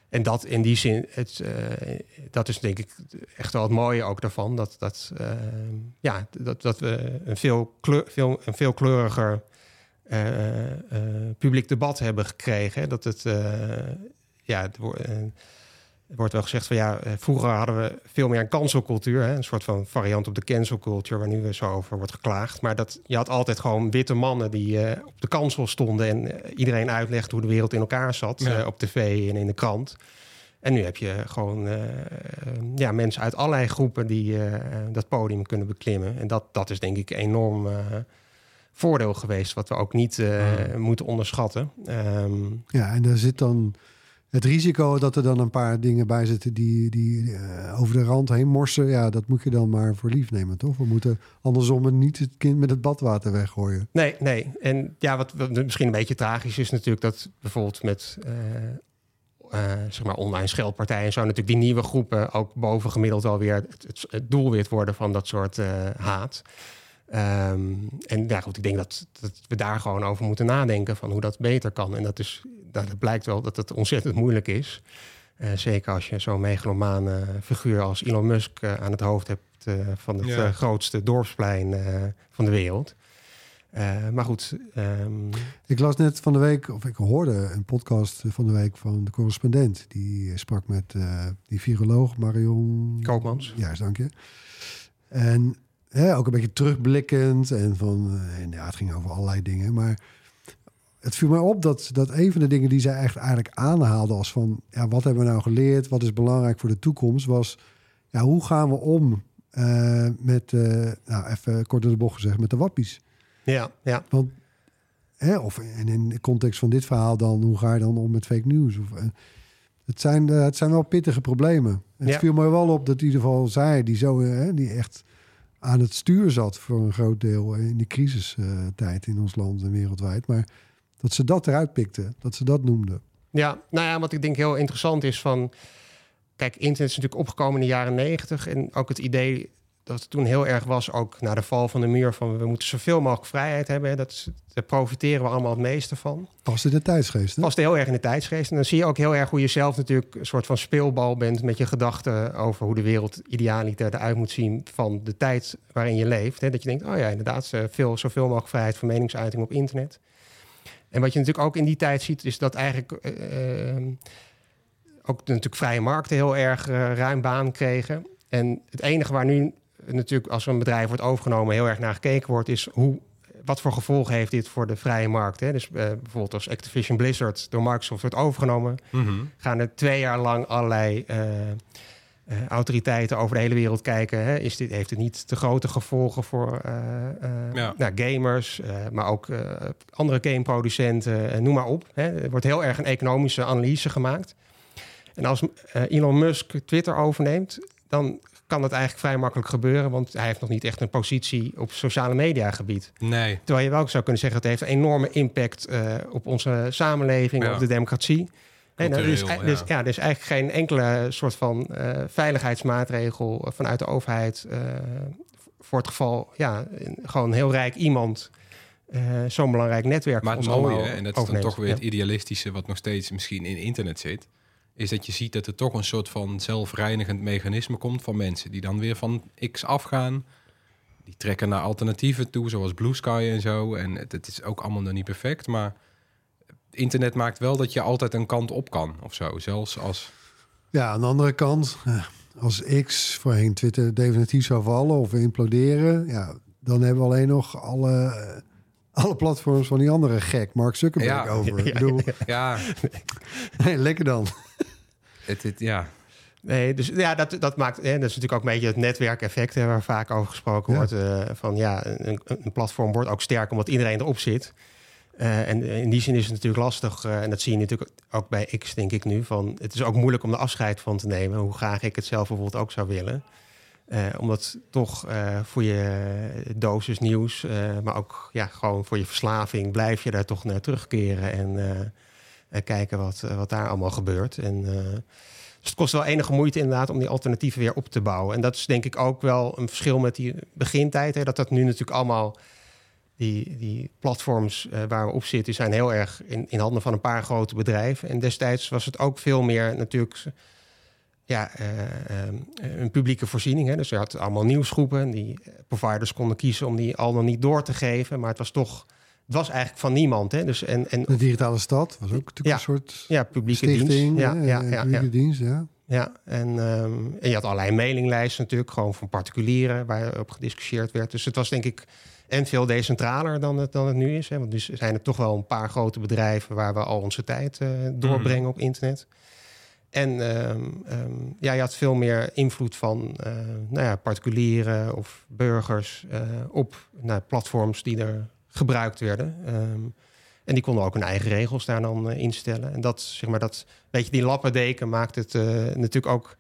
en dat in die zin, het, eh, dat is denk ik echt wel het mooie ook daarvan. Dat, dat, ehm, ja, dat, dat we een veel, kleur, veel, een veel kleuriger eh, publiek debat hebben gekregen. Dat het, ja, er wordt wel gezegd van ja, eh, vroeger hadden we veel meer een cancelcultuur. Hè? Een soort van variant op de cancelcultuur waar nu weer zo over wordt geklaagd. Maar dat, je had altijd gewoon witte mannen die eh, op de kansel stonden en eh, iedereen uitlegde hoe de wereld in elkaar zat Ja. eh, op tv en in de krant. En nu heb je gewoon ja, mensen uit allerlei groepen die eh, dat podium kunnen beklimmen. En dat, dat is denk ik een enorm eh, voordeel geweest, wat we ook niet eh, moeten onderschatten. Ehm, Ja, en daar zit dan het risico dat er dan een paar dingen bij zitten die, die eh, over de rand heen morsen. Ja, dat moet je dan maar voor lief nemen, toch? We moeten andersom niet het kind met het badwater weggooien. Nee, nee. En ja, wat, misschien een beetje tragisch is natuurlijk dat bijvoorbeeld met eh, eh, zeg maar online scheldpartijen en zo natuurlijk die nieuwe groepen ook bovengemiddeld alweer het, het, doelwit worden van dat soort haat. Ehm, en ja, goed, ik denk dat, dat we daar gewoon over moeten nadenken van hoe dat beter kan. En dat is, dat het blijkt wel dat het ontzettend moeilijk is. Eh, zeker als je zo'n megalomane figuur als Elon Musk eh, aan het hoofd hebt eh, van het Ja. eh, grootste dorpsplein eh, van de wereld. Eh, maar goed, ehm, Ik las net van de week, of ik hoorde een podcast van de week van de correspondent. Die sprak met eh, die viroloog Marion Koopmans. Juist, dank je. En hè, ook een beetje terugblikkend. En van, eh, en ja, het ging over allerlei dingen. Maar het viel mij op dat, dat een van de dingen die zij echt eigenlijk aanhaalde als van... Ja, wat hebben we nou geleerd? Wat is belangrijk voor de toekomst? Was, ja, hoe gaan we om eh, met, eh, nou even kort door de bocht gezegd, met de wappies? ja, ja, Want, hè, of en in de context van dit verhaal dan, hoe ga je dan om met fake news? Of, het, zijn, het zijn wel pittige problemen. Het Ja. viel me wel op dat in ieder geval zij, die, zo, hè, die echt aan het stuur zat voor een groot deel eh, in die crisistijd in ons land en wereldwijd. Maar dat ze dat eruit pikte, dat ze dat noemde. ja. Nou ja, wat ik denk heel interessant is van... kijk, internet is natuurlijk opgekomen in de jaren negentig. En ook het idee dat het toen heel erg was, ook na de val van de muur, van we moeten zoveel mogelijk vrijheid hebben. Hè, dat, is- daar profiteren we allemaal het meeste van. Past in de tijdsgeest, hè? Past heel erg in de tijdsgeest. En dan zie je ook heel erg hoe je zelf natuurlijk een soort van speelbal bent met je gedachten over hoe de wereld idealiter eruit moet zien van de tijd waarin je leeft. Hè. Dat je denkt, oh ja, inderdaad, eh, veel, zoveel mogelijk vrijheid van meningsuiting op internet. En wat je natuurlijk ook in die tijd ziet, is dat eigenlijk eh, ook natuurlijk vrije markten heel erg eh, ruim baan kregen. En het enige waar nu natuurlijk als een bedrijf wordt overgenomen heel erg naar gekeken wordt, is hoe, wat voor gevolgen heeft dit voor de vrije markt. Hè? Dus eh, bijvoorbeeld als Activision Blizzard door Microsoft wordt overgenomen, Mhm. gaan er twee jaar lang allerlei eh, eh, autoriteiten over de hele wereld kijken. Hè? Is dit, heeft het niet te grote gevolgen voor Ja. nou, gamers, maar ook andere gameproducenten, noem maar op. Hè? Er wordt heel erg een economische analyse gemaakt. En als Elon Musk Twitter overneemt, dan kan dat eigenlijk vrij makkelijk gebeuren, want hij heeft nog niet echt een positie op sociale media gebied. Nee. Terwijl je wel zou kunnen zeggen, het heeft een enorme impact eh, op onze samenleving, Ja. op de democratie. Nou, dus, Cultureel, dus, ja. er is eigenlijk geen enkele soort van eh, veiligheidsmaatregel vanuit de overheid eh, voor het geval, ja, gewoon heel rijk iemand eh, zo'n belangrijk netwerk Maar het mooie, en dat is dan toch weer het idealistische wat nog steeds misschien in internet zit, is dat je ziet dat er toch een soort van zelfreinigend mechanisme komt van mensen die dan weer van X afgaan. Die trekken naar alternatieven toe, zoals Blue Sky en zo. En het, het is ook allemaal nog niet perfect, maar internet maakt wel dat je altijd een kant op kan of zo. Zelfs als... Ja, aan de andere kant, eh, als X voorheen Twitter definitief zou vallen of imploderen, ja, dan hebben we alleen nog alle, eh, alle platforms van die andere gek, Mark Zuckerberg, Ja. over. [LAUGHS] Bedoel, Ja, [LAUGHS] hey, lekker dan. Het, het- ja. Nee, dus ja, dat, dat maakt. Hè, dat is natuurlijk ook een beetje het netwerkeffect hè, waar vaak over gesproken Ja. wordt. eh, van ja, een, een platform wordt ook sterk omdat iedereen erop zit. Eh, en in die zin is het natuurlijk lastig. eh, en dat zie je natuurlijk ook bij X, denk ik nu. Van, het is ook moeilijk om er afscheid van te nemen. Hoe graag ik het zelf bijvoorbeeld ook zou willen. Eh, omdat toch eh, voor je dosis nieuws, eh, maar ook ja, gewoon voor je verslaving, blijf je daar toch naar terugkeren en eh, eh, kijken wat, eh, wat daar allemaal gebeurt. En, eh, dus het kost wel enige moeite inderdaad om die alternatieven weer op te bouwen. En dat is denk ik ook wel een verschil met die begintijd. Hè, dat dat nu natuurlijk allemaal, die, die platforms eh, waar we op zitten, zijn heel erg in, in handen van een paar grote bedrijven. En destijds was het ook veel meer natuurlijk ja, eh, eh, een publieke voorziening. Hè. Dus je had allemaal nieuwsgroepen. En die eh, providers konden kiezen om die al dan niet door te geven. Maar het was toch, het was eigenlijk van niemand. Hè. Dus en, en De digitale stad was ook natuurlijk Ja. een soort ja, publieke stichting. dienst. Ja, hè, ja, ja, publieke ja. dienst, ja. Ja, en, ehm, en je had allerlei mailinglijsten natuurlijk, gewoon van particulieren waar op gediscussieerd werd. Dus het was denk ik en veel decentraler dan het, dan het nu is. Hè? Want nu zijn er toch wel een paar grote bedrijven waar we al onze tijd eh, doorbrengen op internet. En ehm, ehm, ja, je had veel meer invloed van eh, nou ja, particulieren of burgers eh, op nou, platforms die er gebruikt werden. Ehm, en die konden ook hun eigen regels daar dan eh, instellen. En dat, zeg maar, dat weet je, die lappendeken maakt het eh, natuurlijk ook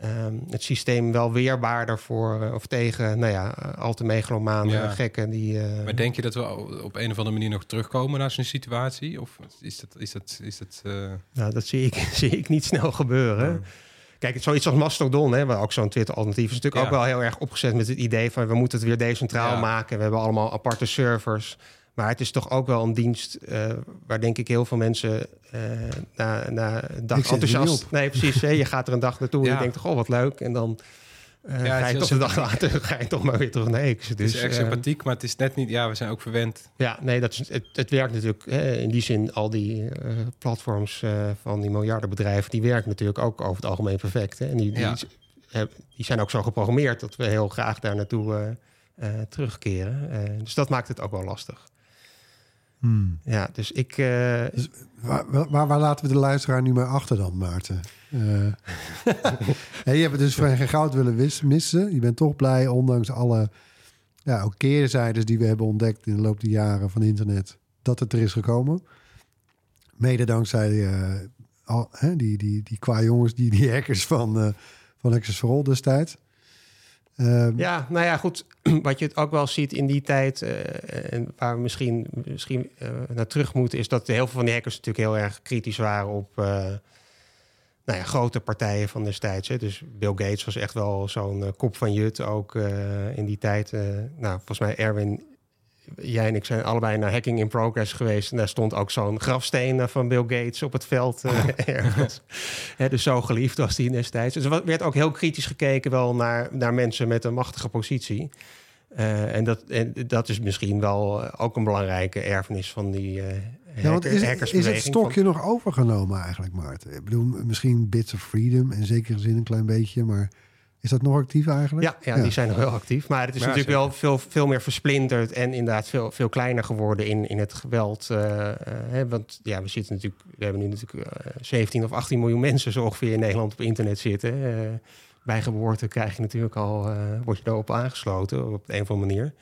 ehm, het systeem wel weerbaarder voor eh, of tegen, nou ja, al te megalomane Ja. gekken die. Maar denk je dat we op een of andere manier nog terugkomen naar zo'n situatie? Of is dat... Is dat, is dat Nou, dat zie ik, [LAUGHS] zie ik niet snel gebeuren. Kijk, zoiets als Mastodon, hè, waar ook zo'n Twitter-alternatief is, natuurlijk Ja. ook wel heel erg opgezet met het idee van we moeten het weer decentraal Ja. maken. We hebben allemaal aparte servers. Maar het is toch ook wel een dienst eh, waar denk ik heel veel mensen eh, na, na een dag enthousiast... op. Nee, precies. Hè, je gaat er een dag naartoe en je denkt, goh, wat leuk. En dan eh, het ga je toch dag later [LAUGHS] ga je toch maar weer terug naar X. het Dus, is echt eh, sympathiek, maar het is net niet... Ja, we zijn ook verwend. ja, nee, dat is, het, het werkt natuurlijk hè, in die zin. Al die eh, platforms eh, van die miljardenbedrijven, die werken natuurlijk ook over het algemeen perfect. Hè? En die, die, Ja. die zijn ook zo geprogrammeerd dat we heel graag daar naartoe eh, eh, terugkeren. Eh, dus dat maakt het ook wel lastig. Hmm. Ja, dus ik. eh, Waar, waar, waar laten we de luisteraar nu maar achter dan, Maarten? Eh, [LAUGHS] je hebt het dus voor geen goud willen missen. Je bent toch blij, ondanks alle ja, ook keerzijdes die we hebben ontdekt in de loop der jaren van internet, dat het er is gekomen. Mede dankzij eh, al, hè, die, die, die qua jongens, die, die hackers van, eh van Access for All destijds. Ehm, Ja, nou ja, goed. [CLEARS THROAT] Wat je ook wel ziet in die tijd, en waar we misschien, misschien naar terug moeten, is dat heel veel van die hackers natuurlijk heel erg kritisch waren op, nou ja, grote partijen van destijds. Hè. Dus Bill Gates was echt wel zo'n eh, kop van jut ook eh, in die tijd. eh, nou, volgens mij Erwin, jij en ik zijn allebei naar Hacking in Progress geweest. En daar stond ook zo'n grafsteen van Bill Gates op het veld eh, [LAUGHS] ergens. Hè, dus zo geliefd was hij destijds. Dus er werd ook heel kritisch gekeken wel naar, naar mensen met een machtige positie. En, dat, en dat is misschien wel ook een belangrijke erfenis van die Ja, want is, het stokje nog overgenomen eigenlijk, Maarten? Ik bedoel, misschien Bits of Freedom in zekere zin een klein beetje, maar is dat nog actief eigenlijk? Ja, ja, die zijn nog wel actief. Maar het is Ja, natuurlijk wel veel, veel meer versplinterd en inderdaad veel, veel kleiner geworden in, in het geweld. eh, eh, hè, want ja, we zitten natuurlijk, we hebben nu natuurlijk eh, 17 of 18 miljoen mensen zo ongeveer in Nederland op internet zitten. Eh, bij geboorte krijg je natuurlijk al, eh word je daarop aangesloten op de een of andere manier.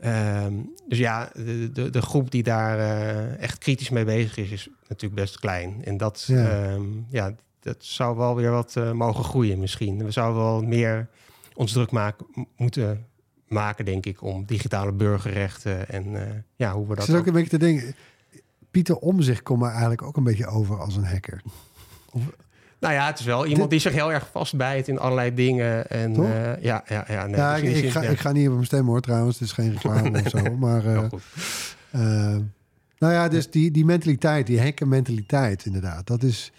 Ehm, dus ja, de, de, de groep die daar eh, echt kritisch mee bezig is, is natuurlijk best klein. En dat, Ja. ja. ja, dat zou wel weer wat eh, mogen groeien misschien. We zouden wel meer ons druk maken, moeten maken, denk ik, om digitale burgerrechten en eh, ja, hoe we dat zit ook ook- een beetje te denken, Pieter Omzicht komt maar eigenlijk ook een beetje over als een hacker. Nou ja, het is wel iemand die zich heel erg vastbijt in allerlei dingen. En Toch? eh, ja, ja, ja. Nee, ja, dus ik, ik ga, ja. ik ga niet op hem stemmen hoor trouwens, het is geen reclame [LAUGHS] of zo. Maar eh, goed. eh, nou ja, dus die, die mentaliteit, die hacker mentaliteit inderdaad, dat is,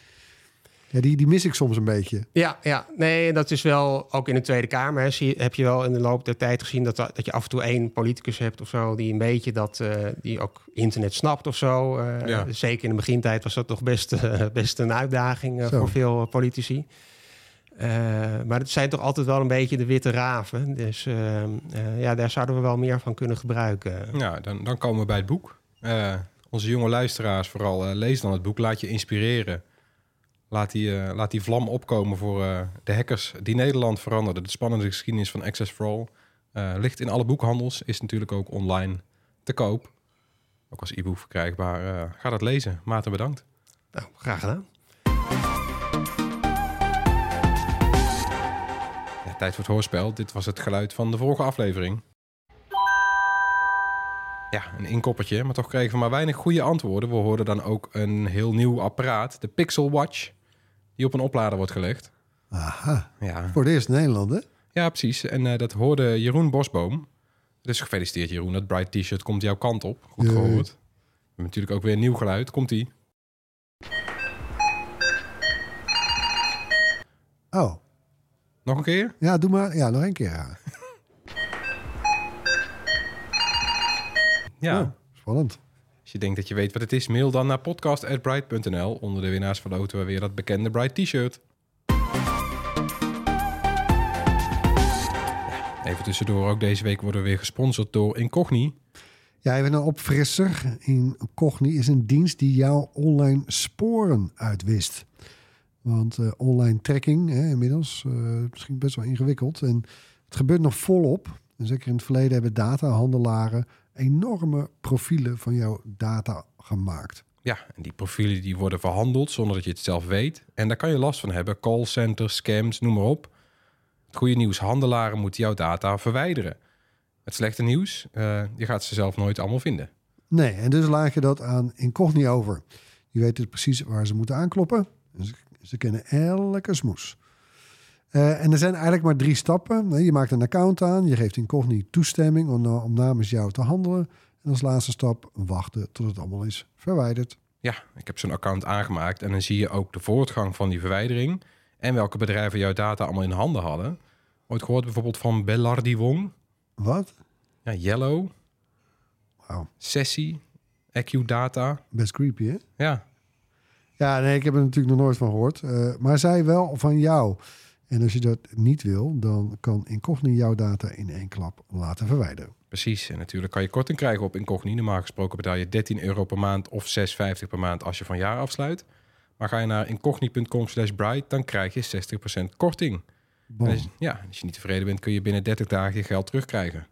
ja, die, die mis ik soms een beetje. Ja, ja, nee, dat is wel ook in de Tweede Kamer. Hè, zie, heb je wel in de loop der tijd gezien dat, dat je af en toe één politicus hebt of zo die een beetje dat, eh, die ook internet snapt of zo. Eh, Ja. Zeker in de begintijd was dat toch best, eh, [LAUGHS] best een uitdaging voor veel politici. Eh, maar het zijn toch altijd wel een beetje de witte raven. Dus ja, daar zouden we wel meer van kunnen gebruiken. Ja, dan, dan komen we bij het boek. Eh, onze jonge luisteraars vooral, eh, lees dan het boek. Laat je inspireren. Laat die, eh, laat die vlam opkomen voor eh, de hackers die Nederland veranderden. De spannende geschiedenis van Access for All. Eh, ligt in alle boekhandels. Is natuurlijk ook online te koop. Ook als e-book verkrijgbaar. Ga dat lezen. Maarten, bedankt. Nou, graag gedaan. Ja, tijd voor het hoorspel. Dit was het geluid van de vorige aflevering. Ja, een inkoppertje, maar toch kregen we maar weinig goede antwoorden. We hoorden dan ook een heel nieuw apparaat, de Pixel Watch, die op een oplader wordt gelegd. Aha, Ja, voor het eerst in Nederland hè? ja precies. En eh, dat hoorde Jeroen Bosboom. Dus gefeliciteerd Jeroen, dat Bright T-shirt komt jouw kant op. Goed Jee. gehoord. We hebben natuurlijk ook weer een nieuw geluid. Komt-ie. Oh, Nog een keer? ja, doe maar. Ja, nog één keer. Ja. [LAUGHS] Ja. Oh, spannend. Als je denkt dat je weet wat het is, mail dan naar podcast.bright.nl. Onder de winnaars verloten we weer dat bekende Bright T-shirt. Even tussendoor, ook deze week worden we weer gesponsord door Incogni. Ja, even een opfrisser. Incogni is een dienst die jouw online sporen uitwist. Want eh, online tracking, hè, inmiddels, eh, misschien best wel ingewikkeld. En het gebeurt nog volop. Zeker in het verleden hebben datahandelaren enorme profielen van jouw data gemaakt. Ja, en die profielen die worden verhandeld zonder dat je het zelf weet. En daar kan je last van hebben. Callcenters, scams, noem maar op. Het goede nieuws, handelaren moeten jouw data verwijderen. Het slechte nieuws, eh, je gaat ze zelf nooit allemaal vinden. Nee, en dus laat je dat aan Incogni over. Die weten dus precies waar ze moeten aankloppen. En ze, ze kennen elke smoes. Eh, en er zijn eigenlijk maar drie stappen. Je maakt een account aan, je geeft Incogni toestemming om, om namens jou te handelen. En als laatste stap wachten tot het allemaal is verwijderd. Ja, ik heb zo'n account aangemaakt en dan zie je ook de voortgang van die verwijdering en welke bedrijven jouw data allemaal in handen hadden. Ooit gehoord bijvoorbeeld van Bellardi Wong, Wat? ja, Yellow, Wauw, Sessie, AccuData. best creepy hè? Ja, Ja, nee, ik heb er natuurlijk nog nooit van gehoord. Eh, maar zij wel van jou. En als je dat niet wil, dan kan Incogni jouw data in één klap laten verwijderen. precies. En natuurlijk kan je korting krijgen op Incogni. Normaal gesproken betaal je 13 euro per maand of 6,50 per maand als je van jaar afsluit. Maar ga je naar incogni.com slash bright, dan krijg je 60% korting. Als, ja, als je niet tevreden bent, kun je binnen 30 dagen je geld terugkrijgen.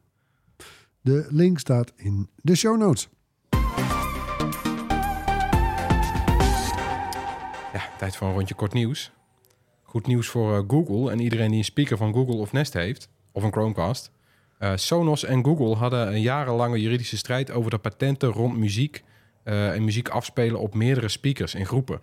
De link staat in de show notes. Ja, tijd voor een rondje kort nieuws. Goed nieuws voor eh, Google en iedereen die een speaker van Google of Nest heeft, of een Chromecast. Eh, Sonos en Google hadden een jarenlange juridische strijd over de patenten rond muziek eh, en muziek afspelen op meerdere speakers in groepen.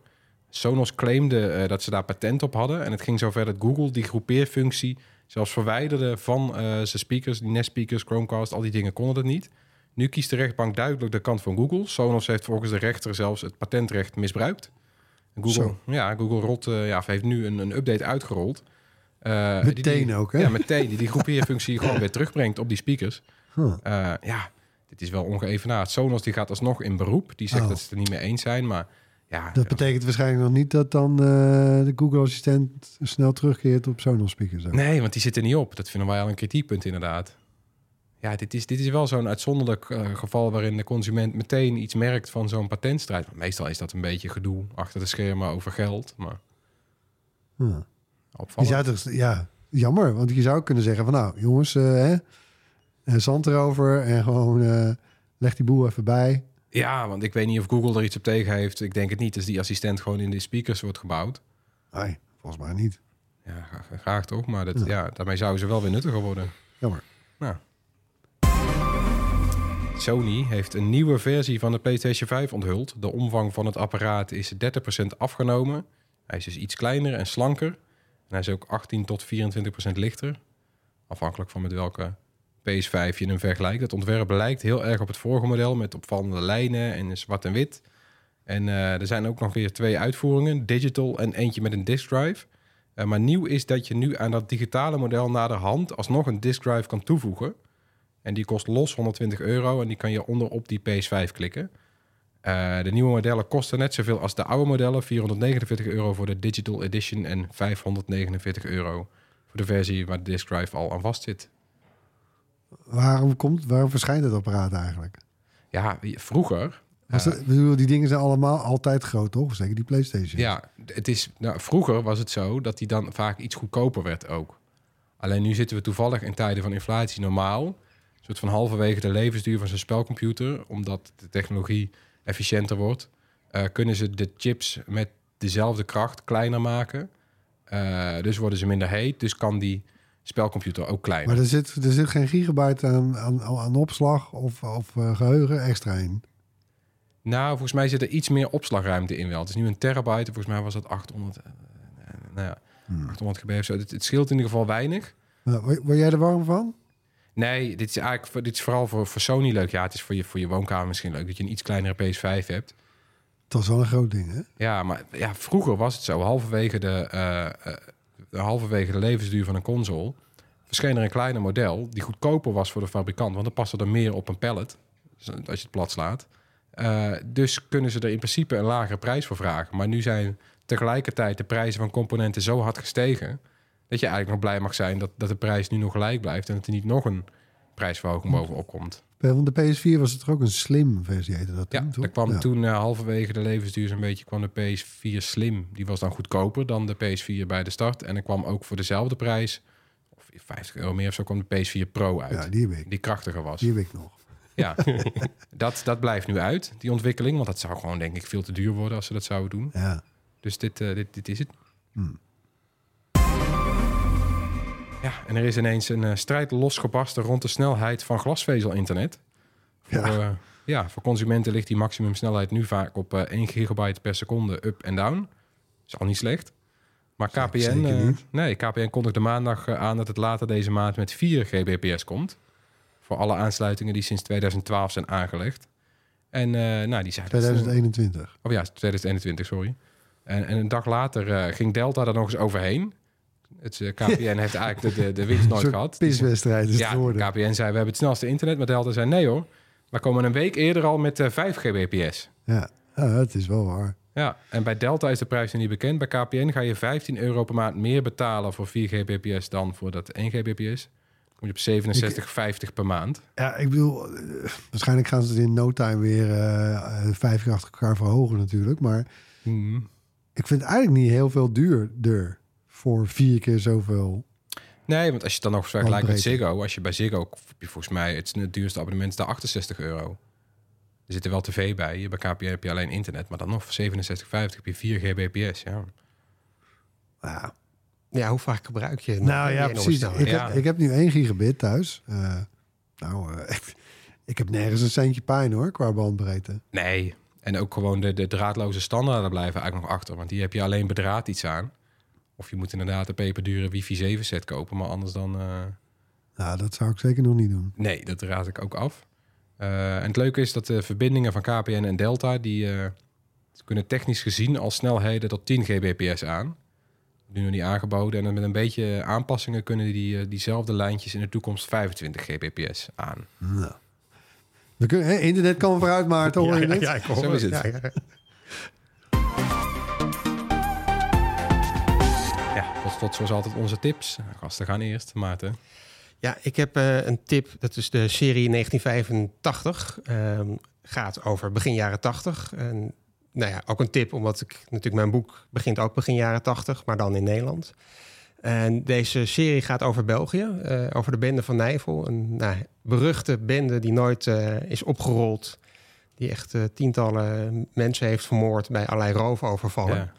Sonos claimde dat ze daar patent op hadden. En het ging zover dat Google die groepeerfunctie zelfs verwijderde van zijn speakers. Die Nest speakers, Chromecast, al die dingen konden het niet. Nu kiest de rechtbank duidelijk de kant van Google. Sonos heeft volgens de rechter zelfs het patentrecht misbruikt. Google, Zo. ja, Google rolt, eh, ja, heeft nu een, een update uitgerold. Eh, die- Meteen die- ook, hè? Ja, meteen. Die die groepeerfunctie gewoon weer terugbrengt op die speakers. Huh. Eh, ja, dit is wel ongeëvenaard. Sonos die gaat alsnog in beroep. Die zegt Oh. dat ze het er niet mee eens zijn. Maar ja, Dat betekent waarschijnlijk nog niet dat dan de Google-assistent snel terugkeert op Sonos speakers. ook. nee, want die zit er niet op. Dat vinden wij al een kritiekpunt inderdaad. Ja, dit is, dit is wel zo'n uitzonderlijk eh, geval waarin de consument meteen iets merkt van zo'n patentstrijd. Maar meestal is dat een beetje gedoe achter de schermen over geld. Maar Huh. Je opvallend. zou toch, ja, jammer, want je zou kunnen zeggen van nou jongens, eh, hè, eh, zand erover en gewoon eh, leg die boel even bij. Ja, want ik weet niet of Google er iets op tegen heeft. Ik denk het niet, als die assistent gewoon in de speakers wordt gebouwd. Nee, volgens mij niet. Ja, graag, graag toch. Maar dat, ja. daarmee zouden ze wel weer nuttiger worden. Jammer. Nou. Sony heeft een nieuwe versie van de PlayStation 5 onthuld. De omvang van het apparaat is 30% afgenomen. Hij is dus iets kleiner en slanker. En hij is ook 18 tot 24% lichter. Afhankelijk van met welke PS5 je hem vergelijkt. Het ontwerp lijkt heel erg op het vorige model met opvallende lijnen en zwart en wit. En eh, er zijn ook nog weer twee uitvoeringen, digital en eentje met een disk drive. Eh, maar nieuw is dat je nu aan dat digitale model naderhand alsnog een disk drive kan toevoegen. En die kost los 120 euro en die kan je onderop die PS5 klikken. Eh, de nieuwe modellen kosten net zoveel als de oude modellen. 449 euro voor de digital edition en 549 euro voor de versie waar de disk drive al aan vast zit. Waarom, komt, waarom verschijnt het apparaat eigenlijk? Ja, vroeger Was bedoel, die dingen zijn allemaal altijd groot, toch? Zeker die PlayStation. Ja, het is, nou, vroeger was het zo dat die dan vaak iets goedkoper werd ook. Alleen nu zitten we toevallig in tijden van inflatie normaal. Soort van halverwege de levensduur van zo'n spelcomputer. Omdat de technologie efficiënter wordt. eh, kunnen ze de chips met dezelfde kracht kleiner maken. Eh, dus worden ze minder heet. Dus kan die spelcomputer ook kleiner. Maar er zit, er zit geen gigabyte aan, aan, aan opslag of, of eh, geheugen extra in. Nou, volgens mij zit er iets meer opslagruimte in wel. Het is nu een terabyte. Volgens mij was dat 800, eh, nou ja, 800 GB of zo. Het, het scheelt in ieder geval weinig. Nou, word jij er warm van? Nee, dit is eigenlijk dit is vooral voor, voor Sony leuk. Ja, het is voor je, voor je woonkamer misschien leuk dat je een iets kleinere PS5 hebt. Dat is wel een groot ding, hè? Ja, maar ja, vroeger was het zo. Halverwege de, eh, eh, de, halverwege de levensduur van een console verscheen er een kleiner model die goedkoper was voor de fabrikant. Want dan paste er meer op een pallet, dus als je het plat slaat. Eh, dus kunnen ze er in principe een lagere prijs voor vragen. Maar nu zijn tegelijkertijd de prijzen van componenten zo hard gestegen... dat je eigenlijk nog blij mag zijn dat, dat de prijs nu nog gelijk blijft... en dat er niet nog een prijsverhoging bovenop komt. Bij- Want de PS4 was het er ook een slim versie, heette dat Ja, toen, toch? er kwam Ja. toen eh, halverwege de levensduur zo'n beetje kwam de PS4 Slim. Die was dan goedkoper dan de PS4 bij de start. En er kwam ook voor dezelfde prijs, of 50 euro meer of zo, kwam de PS4 Pro uit. Ja, die ik. die krachtiger was. Die heb ik nog. [LAUGHS] Ja, dat, dat blijft nu uit, die ontwikkeling. Want dat zou gewoon denk ik veel te duur worden als ze dat zouden doen. Ja. Dus dit, eh, dit, dit is het. Hmm. Ja, en er is ineens een eh, strijd losgebarsten rond de snelheid van glasvezel-internet. Voor, Ja. ja. ja, voor consumenten ligt die maximumsnelheid nu vaak op eh 1 gigabyte per seconde up en down. Is al niet slecht. Maar KPN, eh, nee, KPN kondigde maandag eh, aan dat het later deze maand met 4 gbps komt. Voor alle aansluitingen die sinds 2012 zijn aangelegd. En eh, nou, die zeiden... 2021. Of ja, 2021, sorry. En, en een dag later eh, ging Delta er nog eens overheen. Het eh, KPN heeft eigenlijk de, de, winst nooit gehad. piswedstrijd is het Ja. KPN zei we hebben het snelste internet, maar Delta zei nee hoor. We komen een week eerder al met eh 5 gbps. Ja. het is wel waar. Ja, en bij Delta is de prijs nog niet bekend. Bij KPN ga je 15 euro per maand meer betalen voor 4 gbps dan voor dat 1 gbps. Dan kom je op 67,50 per maand. Ja, ik bedoel, eh, waarschijnlijk gaan ze het in no time weer eh, eh, vijf keer achter elkaar verhogen natuurlijk. Maar Hmm. ik vind het eigenlijk niet heel veel duurder voor vier keer zoveel. Nee, want als je het dan nog vergelijkt met. Ziggo, als je bij Ziggo volgens mij het, het duurste abonnement is daar 68 euro. Er zit er wel tv bij. Bij KPN heb je alleen internet, maar dan nog voor 67,50 heb je 4 gbps. Ja. Ja. Ja, hoe vaak gebruik je? het Nou ja, precies. Ik? Ja. heb, ik heb nu 1 gigabit thuis. Eh, nou, eh, ik, [LAUGHS] ik heb nergens een centje pijn hoor, qua bandbreedte. Nee, En ook gewoon de, de draadloze standaarden blijven eigenlijk nog achter. Want die heb je alleen bedraad iets aan. Of je moet inderdaad een peperdure wifi 7 set kopen. Maar anders dan... eh, Nou, dat zou ik zeker nog niet doen. Nee, dat raad ik ook af. Eh, en het leuke is dat de verbindingen van KPN en Delta... die eh, kunnen technisch gezien al snelheden tot 10 gbps aan. Nu nog niet aangeboden. En met een beetje aanpassingen kunnen die diezelfde lijntjes in de toekomst 25 gbps aan. Nou. We kunnen, hè, internet kan vooruit, Maarten. hoor je het? ik hoor Zo is het. Ja, [LAUGHS] tot, zoals altijd onze tips. Gasten gaan eerst, Maarten. Ja, ik heb eh, een tip. Dat is de serie 1985. Ehm, gaat over begin jaren 80. En nou ja, ook een tip, omdat ik natuurlijk mijn boek begint ook begin jaren 80, maar dan in Nederland. En deze serie gaat over België, eh, over de bende van Nijvel. Een nou, beruchte bende die nooit eh, is opgerold. Die echt tientallen mensen heeft vermoord bij allerlei roofovervallen. Ja.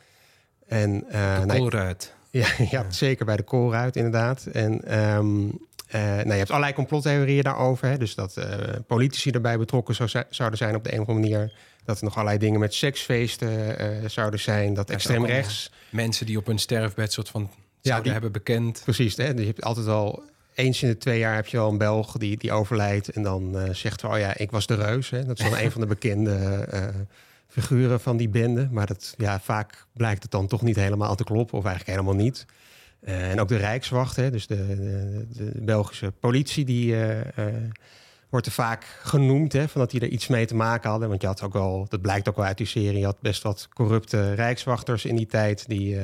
En, eh, nou, Colruyt. Ja, [LAUGHS] ja, zeker bij de koolruit inderdaad. En ehm, eh, nou, je hebt allerlei complottheorieën daarover. Hè? Dus dat eh, politici erbij betrokken zou, zouden zijn op de een of andere manier. Dat er nog allerlei dingen met seksfeesten eh, zouden zijn. Dat extreem rechts... Mensen die op hun sterfbed soort van zouden die- hebben bekend. Precies, hè? je hebt altijd al... Eens in de twee jaar heb je wel een Belg die, die overlijdt... en dan zegt van, oh ja, ik was de reus. Hè? Dat is dan een [LAUGHS] van de bekende figuren van die bende. Maar dat, ja, vaak blijkt het dan toch niet helemaal te kloppen... of eigenlijk helemaal niet. Eh, en ook de Rijkswacht, hè? dus de, de, de Belgische politie... die eh, eh, wordt er vaak genoemd... Hè? Van dat die er iets mee te maken hadden. Want je had ook wel, dat blijkt ook wel uit die serie... je had best wat corrupte Rijkswachters in die tijd... die...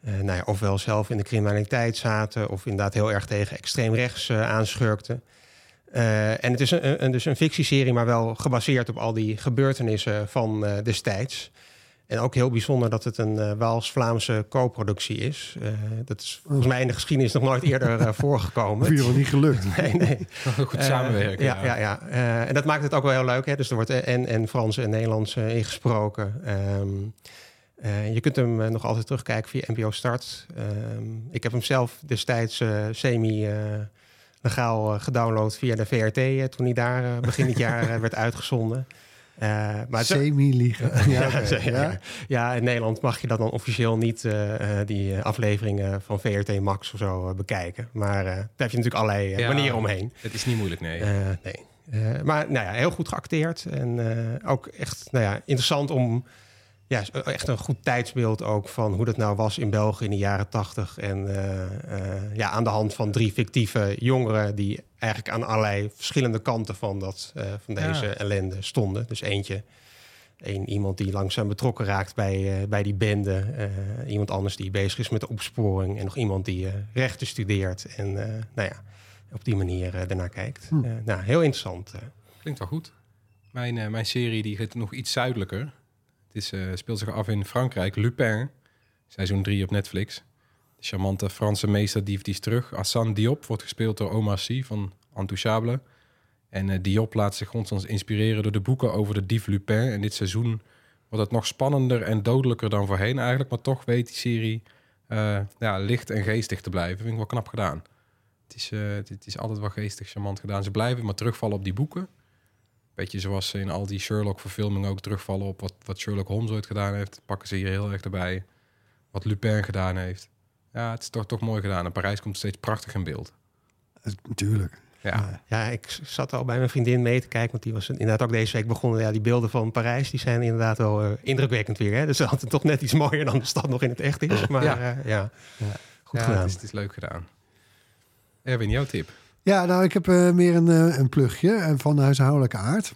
nou ja, ofwel zelf in de criminaliteit zaten... of inderdaad heel erg tegen extreem rechts aanschurkten. Eh, en het is een, een, dus een fictieserie, maar wel gebaseerd op al die gebeurtenissen van eh, destijds. En ook heel bijzonder dat het een eh, Waals-Vlaamse co-productie is. Eh, dat is volgens mij in de geschiedenis nog nooit eerder eh, [LAUGHS] voorgekomen. ieder geval niet gelukt. [LAUGHS] Nee, nee. Goed samenwerken. ja, ja. ja, Eh, en dat maakt het ook wel heel leuk. Hè? Dus er wordt en, en Frans en Nederlands eh, ingesproken. Ehm, eh, je kunt hem nog altijd terugkijken via NPO Start. Ehm, ik heb hem zelf destijds eh, semi... legaal eh, gedownload via de VRT eh, toen hij daar eh, begin dit jaar werd uitgezonden. Eh, maar het- Semi-liegen. [LAUGHS] Ja, ja, ja. in Nederland mag je dat dan officieel niet, eh, eh, die afleveringen van VRT Max of zo bekijken. Maar eh, daar heb je natuurlijk allerlei Ja. manieren omheen. Het is niet moeilijk, nee. Nee. Eh, maar nou ja, heel goed geacteerd. En eh, ook echt nou ja, interessant om... Ja, echt een goed tijdsbeeld ook van hoe dat nou was in België in de jaren tachtig. En eh, eh, ja, aan de hand van drie fictieve jongeren... die eigenlijk aan allerlei verschillende kanten van, dat, eh, van Ja. deze ellende stonden. Dus eentje, een, iemand die langzaam betrokken raakt bij, eh, bij die bende. eh, iemand anders die bezig is met de opsporing. En nog iemand die eh, rechten studeert. En eh, nou ja, op die manier eh ernaar kijkt. Hm. Eh, nou, heel interessant. eh. Klinkt wel goed. Mijn, eh, mijn serie die gaat nog iets zuidelijker. Eh, speelt zich af in Frankrijk. Lupin, seizoen 3 op Netflix. De charmante Franse meester die, is terug. Hassan Diop wordt gespeeld door Omar Sy van Intouchable. En eh, Diop laat zich constant inspireren door de boeken over de dief Lupin. En dit seizoen wordt het nog spannender en dodelijker dan voorheen eigenlijk. Maar toch weet die serie eh, ja, licht en geestig te blijven. Vind ik wel knap gedaan. Het is, het is altijd wel geestig, charmant gedaan. Ze blijven maar terugvallen op die boeken. Beetje zoals ze in al die Sherlock-verfilmingen ook terugvallen op wat, wat Sherlock Holmes ooit gedaan heeft. Pakken ze hier heel erg erbij. Wat Lupin gedaan heeft. Ja, het is toch, toch mooi gedaan. En Parijs komt steeds prachtig in beeld. Natuurlijk. Ja, Ja, ik zat al bij mijn vriendin mee te kijken. Want die was inderdaad ook deze week begonnen. Ja, die beelden van Parijs die zijn inderdaad wel eh, indrukwekkend weer. Hè? Dus dat het toch net iets mooier dan de stad nog in het echt is. Maar Ja. ja, ja. goed ja gedaan. het, is, het is leuk gedaan. Erwin, jouw tip? Ja, nou, ik heb eh, meer een, eh, een plugje eh, van huishoudelijke aard.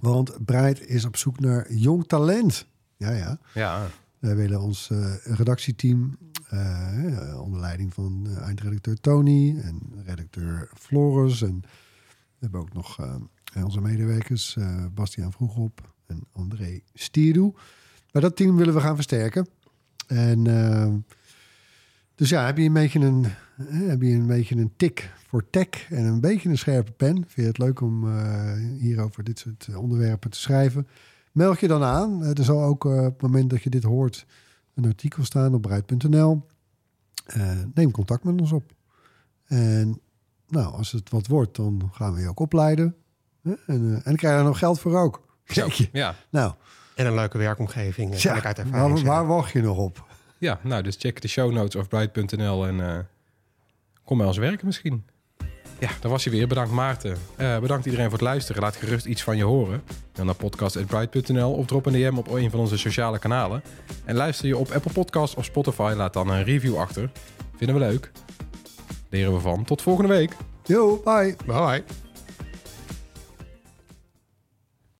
Want Breit is op zoek naar jong talent. Ja, ja. Ja, Wij willen ons redactieteam, onder leiding van eindredacteur Tony en redacteur Floris. En we hebben ook nog onze medewerkers, Bastiaan Vroegop en André Stierdoe. Maar dat team willen we gaan versterken. En dus ja, heb je een beetje een, eh, heb je een beetje een tik voor tech en een beetje een scherpe pen. Vind je het leuk om eh, hier over dit soort eh, onderwerpen te schrijven? Meld je dan aan. Er zal ook eh, op het moment dat je dit hoort een artikel staan op bruid.nl. Eh, neem contact met ons op. En nou, als het wat wordt, dan gaan we je ook opleiden. En, eh, en dan krijg je er nog geld voor ook. Kijk je. ja. Nou, En een leuke werkomgeving. eh, ervaring waar, waar wacht je nog op? Ja, nou, dus check de show notes of bright.nl en eh, kom bij ons werken misschien. Ja, daar was je weer. Bedankt Maarten. Eh, bedankt iedereen voor het luisteren. Laat gerust iets van je horen. Dan naar podcast.bright.nl of drop een DM op een van onze sociale kanalen. En luister je op Apple Podcasts of Spotify, laat dan een review achter. Vinden we leuk. Leren we van. Tot volgende week. Yo, bye. Bye bye.